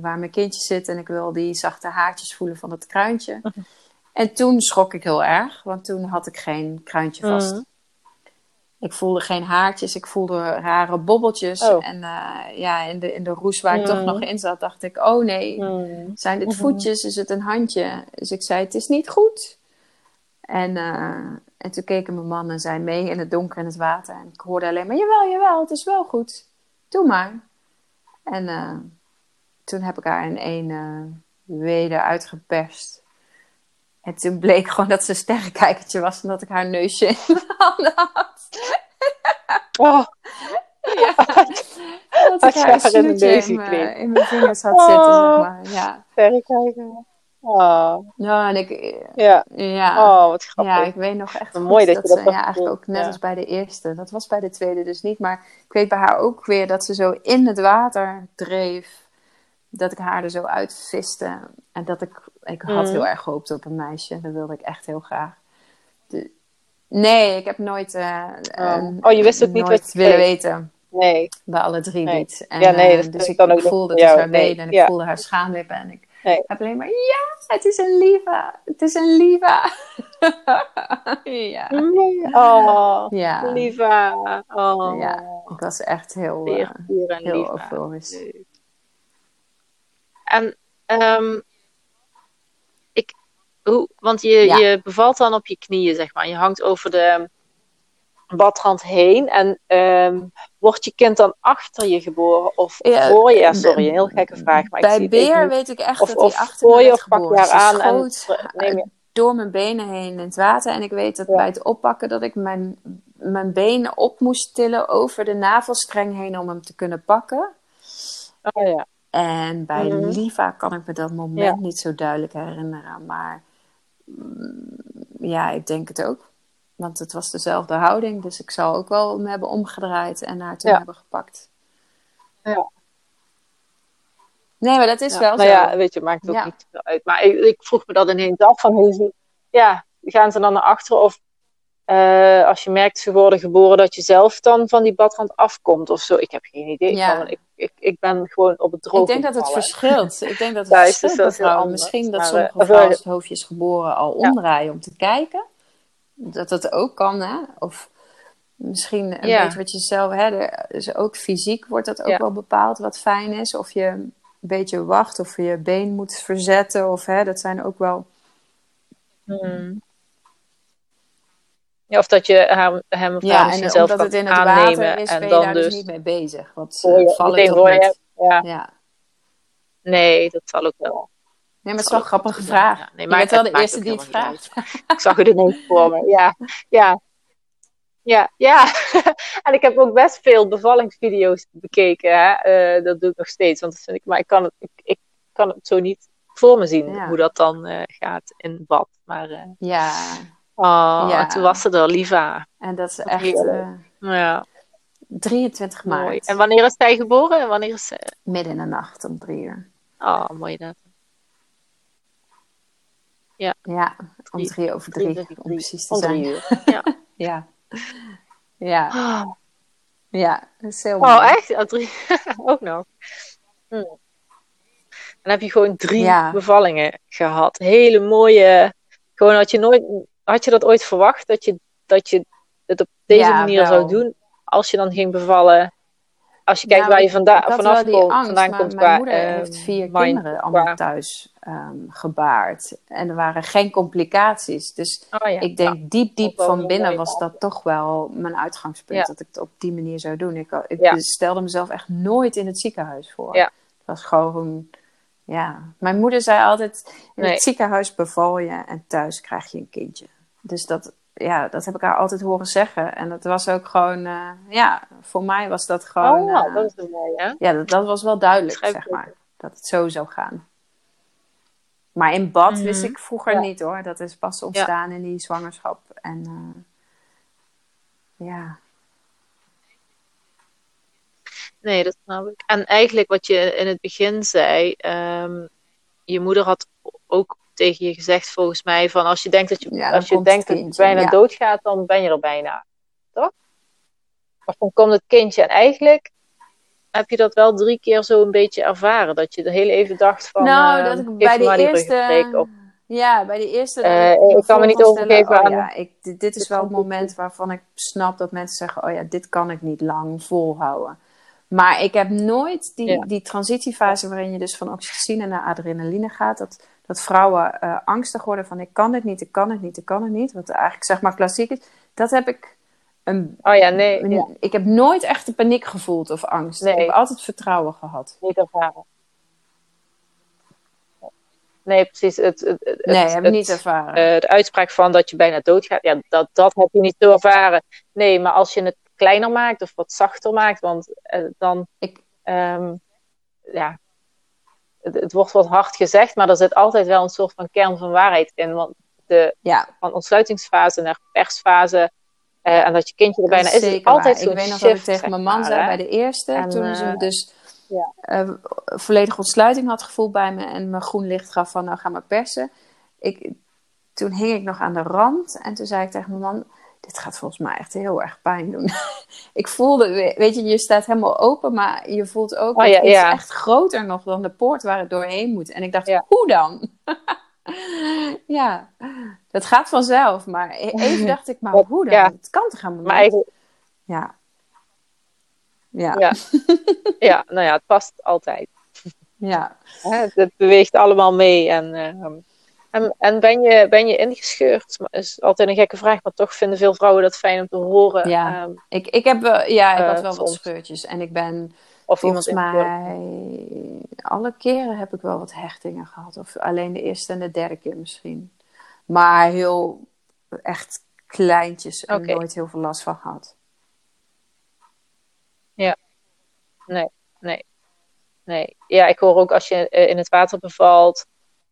waar mijn kindje zit en ik wil die zachte haartjes voelen van het kruintje. En toen schrok ik heel erg, want toen had ik geen kruintje vast. Mm. Ik voelde geen haartjes, ik voelde rare bobbeltjes. Oh. En eh, ja, in de, in de roes waar ik toch nog in zat, dacht ik, oh nee, Mm. zijn dit Mhm. voetjes? Is het een handje? Dus ik zei, het is niet goed. En, eh, en toen keken mijn man en zij mee in het donker in het water. En ik hoorde alleen maar, jawel, jawel, het is wel goed. Doe maar. En eh, toen heb ik haar in één uh, weder uitgeperst. En toen bleek gewoon dat ze een sterrenkijkertje was. En dat ik haar neusje in mijn handen had. Oh, (laughs) ja. Dat ik haar een snoetje in, mijn, in mijn vingers had zitten, zeg maar. Ja. Verrekijker. Oh. Ja, en ik... Ja. Ja. Oh, wat grappig. Ja, ik weet nog echt mooi dat je dat ze, ja, eigenlijk ook net Ja. als bij de eerste. Dat was bij de tweede dus niet. Maar ik weet bij haar ook weer dat ze zo in het water dreef. Dat ik haar er zo uitviste. En dat ik... Ik had Mhm. heel erg gehoopt op een meisje. Dat wilde ik echt heel graag. De- nee, ik heb nooit... eh, Oh. eh, Oh, je wist ook niet wat je willen weten. Nee. Bij alle drie Nee. niet. En, Ja, nee, eh, dat dus ik, ook voelde dus haar Nee, benen en ik ja. voelde haar schaamlippen. En ik Nee. heb alleen maar, ja, het is een lieve. Het is een lieve. (laughs) ja. Oh, Ja. Lieva. Oh. Ja, ik was echt heel, en heel euforisch. En, ehm, ik, hoe, want je, Ja. je bevalt dan op je knieën, zeg maar. Je hangt over de badrand heen. En ehm, wordt je kind dan achter je geboren of Ja, voor je? Sorry, een heel gekke vraag. Maar ik zie Bij het even Beer weet ik echt Of, dat hij achter voor je of pak je haar aan en neem je... door mijn benen heen in het water. En ik weet dat Ja. bij het oppakken dat ik mijn, mijn benen op moest tillen over de navelstreng heen om hem te kunnen pakken. Oh ja. En bij Mhm. Liva kan ik me dat moment Ja. niet zo duidelijk herinneren. Maar mm, ja, ik denk het ook. Want het was dezelfde houding. Dus ik zal ook wel me hebben omgedraaid en haar toen Ja. hebben gepakt. Ja. Nee, maar dat is Ja, wel nou zo. ja, weet je, maakt ook niet veel uit. Maar ik, ik vroeg me dat ineens af van hoe ja, gaan ze dan naar achteren of eh, als je merkt ze worden geboren dat je zelf dan van die badrand afkomt of zo. Ik heb geen idee. Ja. van, ik, ik, ik ben gewoon op het droge Ik denk dat het verschilt. Ik denk dat (laughs) het Thuis, verschilt is. Misschien dat sommige eh, vrouwen het hoofdje is geboren al omdraaien om te kijken. Dat dat ook kan, hè? Of misschien een Ja. beetje wat je zelf... Hè, er- dus ook fysiek wordt dat ook Ja. wel bepaald wat fijn is. Of je een beetje wacht of je been moet verzetten. Of hè, dat zijn ook wel... Hmm. Ja, of dat je hem, hem of haar Ja, en zelf kan het in het aannemen water is, en ben je dan daar dus dus niet mee bezig. Want uh, vallen toch niet. Ja, Ja. nee, dat zal ook wel. Nee, maar het is wel grappige vraag. Ja, nee, je maar bent het wel de eerste die het niet vraagt. (laughs) Ik zag het ineens voor me. Ja, ja, ja, ja. (laughs) en ik heb ook best veel bevallingsvideo's bekeken. Hè? Eh, dat doe ik nog steeds. Want dat vind ik, maar ik kan, het, ik, ik kan het zo niet voor me zien Ja. hoe dat dan eh, gaat in bad. Maar eh, Ja, oh, Ja. toen was ze er, Liva. en dat is echt Ja, 23 maart. mooi. En wanneer is zij geboren? En wanneer is. Midden in de nacht om drie uur. Oh, mooi dat. Ja, om Drie- over drie- drie, drie- om precies te Om zijn. drie uur. (laughs) Ja. Ja. Ja, Oh, ja, dat is heel mooi. oh echt? Oh, drie. (laughs) ook nog. Hm. Dan heb je gewoon drie Ja. bevallingen gehad. Hele mooie. Gewoon had je nooit. Had je dat ooit verwacht dat je, dat je het op deze Ja, manier wel. zou doen? Als je dan ging bevallen. Als je kijkt waar je vanda- vanaf komt, angst, vandaan maar komt mijn qua. moeder eh, heeft vier mind- kinderen allemaal qua- thuis ehm, gebaard. En er waren geen complicaties. Dus Oh ja. ik denk diep, diep wel van binnen was dat toch wel mijn uitgangspunt. Ja. Dat ik het op die manier zou doen. Ik, ik stelde mezelf echt nooit in het ziekenhuis voor. Ja. Het was gewoon... Ja, mijn moeder zei altijd: in Nee. het ziekenhuis beval je en thuis krijg je een kindje. Dus dat, ja, dat heb ik haar altijd horen zeggen. En dat was ook gewoon, eh, ja, voor mij was dat gewoon. Oh, eh, dat is een mooie, hè? ja, dat, dat was wel duidelijk, Schrijf zeg maar. Dat het zo zou gaan. Maar in bad Mhm. wist ik vroeger Ja. niet hoor. Dat is pas ontstaan in die zwangerschap. En eh, ja. Nee, dat snap ik. En eigenlijk wat je in het begin zei, ehm, je moeder had ook tegen je gezegd volgens mij van als je denkt dat je, Ja, als je, denkt dat je bijna ja. doodgaat, dan ben je er bijna. Toch? Of dan komt het kindje. En eigenlijk heb je dat wel drie keer zo een beetje ervaren. Dat je er heel even dacht van nou, eh, dat ik bij de eerste. Ja, bij de eerste. Eh, ik kan me niet overgeven stellen, aan- Oh, ja, ik, dit, dit is wel het moment waarvan ik snap dat mensen zeggen: Oh ja, dit kan ik niet lang volhouden. Maar ik heb nooit die, Ja. die transitiefase waarin je dus van oxytocine naar adrenaline gaat. Dat, dat vrouwen eh, angstig worden van ik kan het niet, ik kan het niet, ik kan het niet. Wat eigenlijk zeg maar klassiek is. Dat heb ik een, Oh ja, nee, een- ja, ik heb nooit echt de paniek gevoeld of angst. Nee. Ik heb altijd vertrouwen gehad. niet ervaren. Nee, precies. Het, het, het, Nee, heb ik niet ervaren. Eh, de uitspraak van dat je bijna doodgaat, ja, dat, dat heb je niet zo ervaren. Nee, maar als je het kleiner maakt of wat zachter maakt. Want eh, dan, Ik- ehm, ja, het, het wordt wat hard gezegd, maar er zit altijd wel een soort van kern van waarheid in. Want de, Ja, van ontsluitingsfase naar persfase eh, en dat je kindje er bijna is is, altijd Ik weet nog dat ik tegen mijn man maar, zei hè. bij de eerste, En, toen ze eh, me dus ja. eh, volledige ontsluiting had gevoeld bij me en me groen licht gaf van nou ga maar persen. Ik, toen hing ik nog aan de rand en toen zei ik tegen mijn man, dit gaat volgens mij echt heel erg pijn doen. (laughs) ik voelde, weet je, je staat helemaal open, maar je voelt ook Oh, dat ja, iets ja. echt groter nog dan de poort waar het doorheen moet. En ik dacht, Ja. hoe dan? (laughs) ja, dat gaat vanzelf, maar e- even (laughs) dacht ik, maar hoe dan? Het kan toch helemaal Maar niet? Ja. Ja. Ja. ja, nou ja, het past altijd. ja. Het beweegt allemaal mee. En, ehm, en, en ben, je, ben je ingescheurd? Dat is altijd een gekke vraag, maar toch vinden veel vrouwen dat fijn om te horen. Ja. Ehm, Ik, ik heb ja, ik Eh, had wel wat scheurtjes. En ik ben of volgens iemand mij alle keren heb ik wel wat hechtingen gehad. Of alleen de eerste en de derde keer misschien. Maar heel echt kleintjes en nooit heel veel last van gehad. Nee, nee. Nee. Ja, ik hoor ook als je eh, in het water bevalt,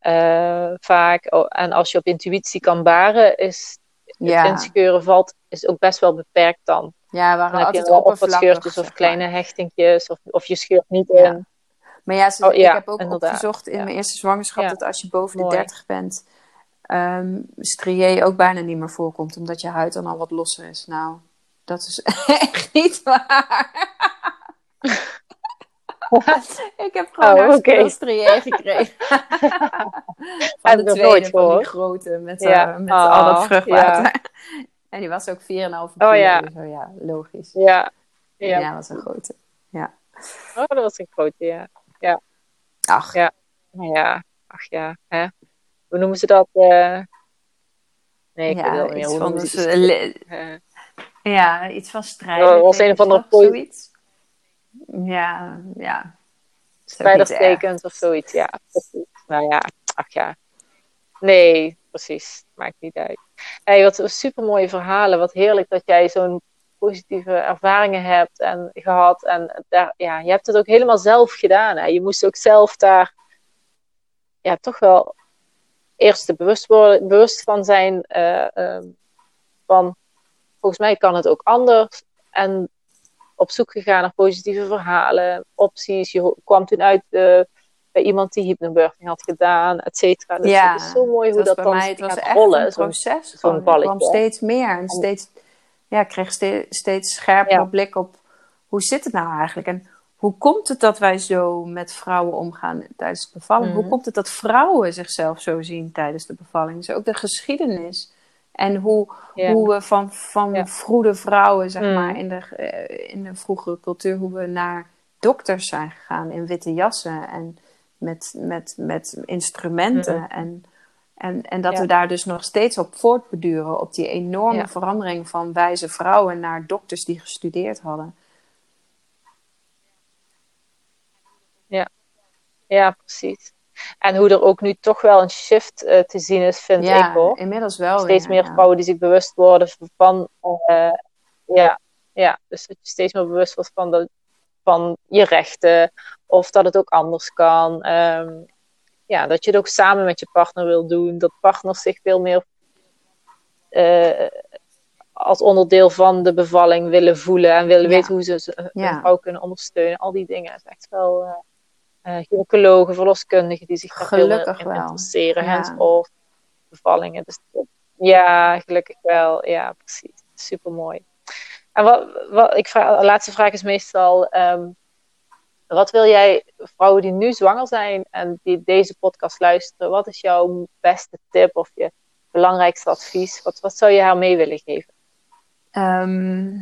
eh, vaak. oh, en als je op intuïtie kan baren, is het Ja, inscheuren valt, is ook best wel beperkt dan. ja waren Dan heb je wel of wat scheurtjes of kleine hechtingjes, of, of je scheurt niet Ja. in. Maar ja, ze, Oh, ja, ik heb ook inderdaad. opgezocht in mijn eerste zwangerschap dat als je boven de Mooi. 30 bent, ehm strié ook bijna niet meer voorkomt, omdat je huid dan al wat losser is. Nou, dat is (laughs) echt niet waar. (laughs) ik heb gewoon Oh, strié gekregen. (laughs) Van de tweede, van die grote, met, Ja. eh, met al dat Oh, vruchtwater. (laughs) En die was ook 4,5 kilo. Oh, ja. Zo ja, logisch. Ja. Ja, ja. dat was een grote. Oh, dat was een grote, ja. Ach, Ja. Ja, ach ja. Hè? Hoe noemen ze dat? eh? Nee, ik weet het ja, al niet meer. Hoe noemen ze dus, Ja, iets van strijden. Ja, was een of andere zoiets. Ja, ja. Spijderstekens of zoiets, ja. Precies. Nou ja, ach ja. Nee, precies. Maakt niet uit. Hey, wat super mooie verhalen. Wat heerlijk dat jij zo'n positieve ervaringen hebt en gehad. En daar, ja, je hebt het ook helemaal zelf gedaan. Hè? Je moest ook zelf daar ja, toch wel eerst er bewust, worden, bewust van zijn. eh, ehm, van volgens mij kan het ook anders. En op zoek gegaan naar positieve verhalen, opties. Je kwam toen uit eh, bij iemand die hypnobirthing had gedaan, et cetera. Dus Ja, het is zo mooi hoe dat bij dan mij, het was echt rollen. een proces. zo'n. Ik kwam steeds meer en steeds, ja, ik kreeg steeds, Ja. blik op hoe zit het nou eigenlijk? En hoe komt het dat wij zo met vrouwen omgaan tijdens de bevalling? Mhm. Hoe komt het dat vrouwen zichzelf zo zien tijdens de bevalling? Dus ook de geschiedenis. En hoe, Ja. hoe we van, van Ja. vroede vrouwen, zeg Mhm. maar, in de, eh, in de vroegere cultuur, hoe we naar dokters zijn gegaan in witte jassen en met, met, met instrumenten. Mhm. En, en, en dat Ja. we daar dus nog steeds op voortbeduren, op die enorme Ja. verandering van wijze vrouwen naar dokters die gestudeerd hadden. Ja, precies. En hoe er ook nu toch wel een shift eh, te zien is, vind ja, ik hoor. inmiddels wel. steeds weer, meer ja. vrouwen die zich bewust worden van, eh, ja, ja, dus dat je steeds meer bewust wordt van, de, van je rechten, of dat het ook anders kan. Ehm, ja, dat je het ook samen met je partner wil doen, dat partners zich veel meer eh, als onderdeel van de bevalling willen voelen en willen Ja. weten hoe ze Ja. vrouw kunnen ondersteunen. Al die dingen. Is echt wel eh, gynaecologen, verloskundigen die zich daar Gelukkig in interesseren. Ja. Hands-off, bevallingen. Dus, ja, gelukkig wel. Ja, precies. Super mooi. En wat, wat ik vraag, de laatste vraag is meestal: ehm, wat wil jij vrouwen die nu zwanger zijn en die deze podcast luisteren, wat is jouw beste tip of je belangrijkste advies? Wat, wat zou je haar mee willen geven? Ehm,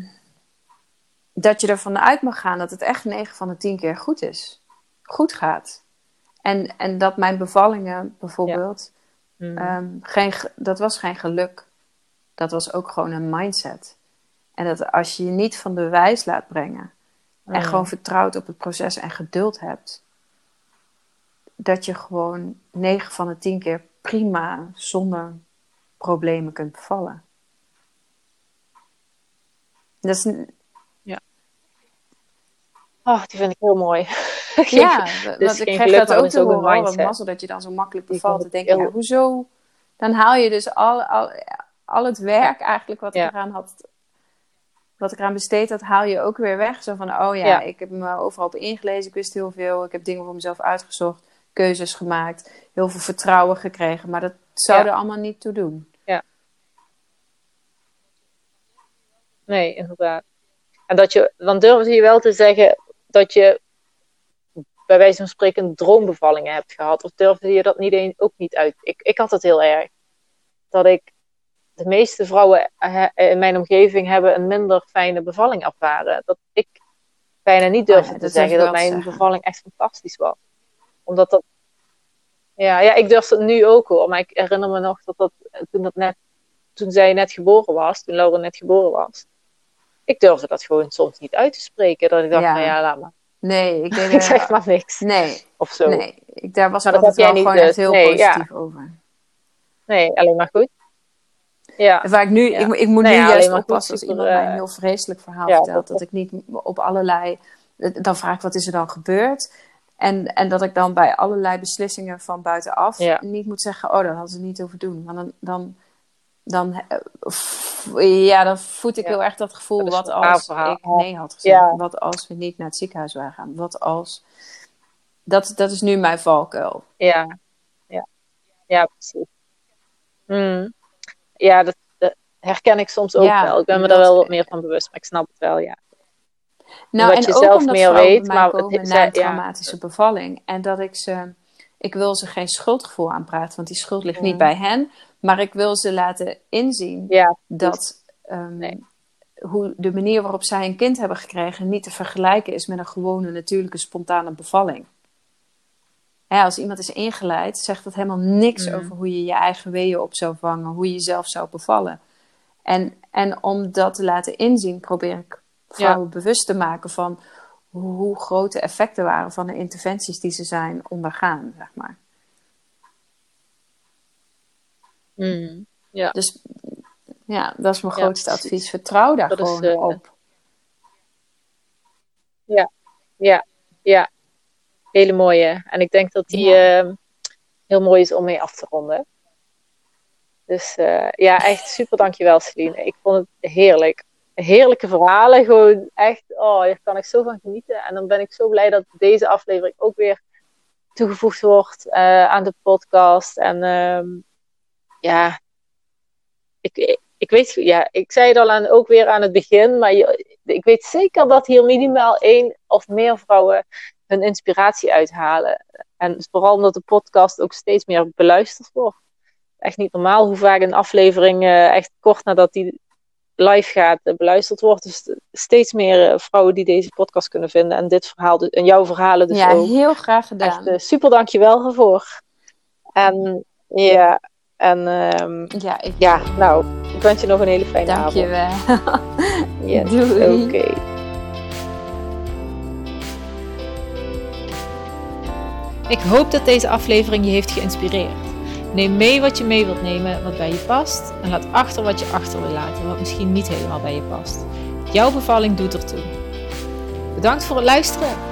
dat je ervan uit mag gaan dat het echt 9 van de 10 keer goed is. Goed gaat. En, en dat mijn bevallingen bijvoorbeeld, Hmm. ehm, geen, ge- dat was geen geluk. Dat was ook gewoon een mindset. En dat als je je niet van de wijs laat brengen en Hmm. gewoon vertrouwt op het proces en geduld hebt, dat je gewoon 9 van de 10 keer prima zonder problemen kunt bevallen. Dat is, Oh, die vind ik heel mooi. (laughs) Ja, Dus want ik krijg dat ook te een horen. Oh, wat mindset. mazzel dat je dan zo makkelijk bevalt. ik denk ja, hoezo? Dan haal je dus al, al, al het werk eigenlijk wat Ja. ik eraan had... Wat ik eraan besteed had, haal je ook weer weg. Zo van, oh ja, Ja. ik heb me overal op ingelezen. Ik wist heel veel. Ik heb dingen voor mezelf uitgezocht. Keuzes gemaakt. Heel veel vertrouwen gekregen. Maar dat zou Ja. er allemaal niet toe doen. Nee, inderdaad. En dat je, dan durfde je wel te zeggen dat je bij wijze van spreken droombevallingen hebt gehad. Of durfde je dat niet eens, ook niet uit? Ik, ik had het heel erg. Dat ik, de meeste vrouwen eh, in mijn omgeving hebben een minder fijne bevalling ervaren. Dat ik bijna niet durfde Oh ja, te zeggen dat mijn zeggen. bevalling echt fantastisch was. Omdat dat, ja, ja, ik durf het nu ook hoor. Maar ik herinner me nog dat dat, toen dat net, toen zij net geboren was, toen Laura net geboren was. Ik durfde dat gewoon soms niet uit te spreken. Dat ik dacht, Ja. nou ja, laat maar. Nee, ik (laughs) er... zeg maar niks. Nee, Of zo. Nee, nee. Ik, daar was ik dat altijd wel gewoon niet, echt heel dus. Nee, ja. positief over. alleen maar goed. Ja, Waar ik nu, Ja. ik, ik moet nu juist oppassen als iemand mij een eh, heel vreselijk verhaal vertelt. dat- Dat ik niet op allerlei, dan vraag ik wat is er dan gebeurd. En, en dat ik dan bij allerlei beslissingen van buitenaf niet moet zeggen, oh, dat hadden ze niet over doen. Want dan, dan, dan, eh, ja, dan voed ik Ja. heel erg dat gevoel, Dat wat als verhaal. ik nee had gezegd. Ja. Wat als we niet naar het ziekenhuis waren gaan. Wat als, dat, dat is nu mijn valkuil. ja, ja, ja, precies. Hmm. Ja, dat, dat herken ik soms ook Ja, wel. Ik ben me daar wel wat meer van bewust, maar ik snap het wel, ja. Nou, Omdat en je ook zelf omdat meer weet, maar het komen is- na een ja. traumatische bevalling. En dat ik ze... Ik wil ze geen schuldgevoel aanpraten, want die schuld ligt niet Ja. bij hen. Maar ik wil ze laten inzien Ja, dat ehm, Nee. hoe de manier waarop zij een kind hebben gekregen niet te vergelijken is met een gewone natuurlijke spontane bevalling. Hè, als iemand is ingeleid, zegt dat helemaal niks Mm. over hoe je je eigen weeën op zou vangen, hoe je jezelf zou bevallen. En, en om dat te laten inzien, probeer ik vrouwen bewust te maken van hoe grote effecten waren van de interventies die ze zijn ondergaan, zeg maar. Hmm. ja. Dus ja, dat is mijn Ja, grootste precies. advies. Vertrouw daar Dat is, gewoon eh, op. Ja, ja. Hele mooie. En ik denk dat die eh, heel mooi is om mee af te ronden. Dus eh, ja, echt super dankjewel Celine. Ik vond het heerlijk. Heerlijke verhalen. Gewoon echt, oh, daar kan ik zo van genieten. En dan ben ik zo blij dat deze aflevering ook weer toegevoegd wordt eh, aan de podcast. En ehm, ja, ik, ik, weet, ja, ik zei het al aan, ook weer aan het begin, maar je, ik weet zeker dat hier minimaal één of meer vrouwen hun inspiratie uithalen. En vooral omdat de podcast ook steeds meer beluisterd wordt. Echt niet normaal hoe vaak een aflevering eh, echt kort nadat die live gaat eh, beluisterd wordt. Dus steeds meer eh, vrouwen die deze podcast kunnen vinden. En dit verhaal, dus- en jouw verhalen dus ja, ook. heel graag Echt gedaan. eh, super dankjewel ervoor. En ja, en ehm, ja, ik ja, nou, ik wens je nog een hele fijne dank je avond. wel. (laughs) Yes, Doei. Oké. Ik hoop dat deze aflevering je heeft geïnspireerd. Neem mee wat je mee wilt nemen, wat bij je past. En laat achter wat je achter wil laten, wat misschien niet helemaal bij je past. Jouw bevalling doet ertoe. Bedankt voor het luisteren.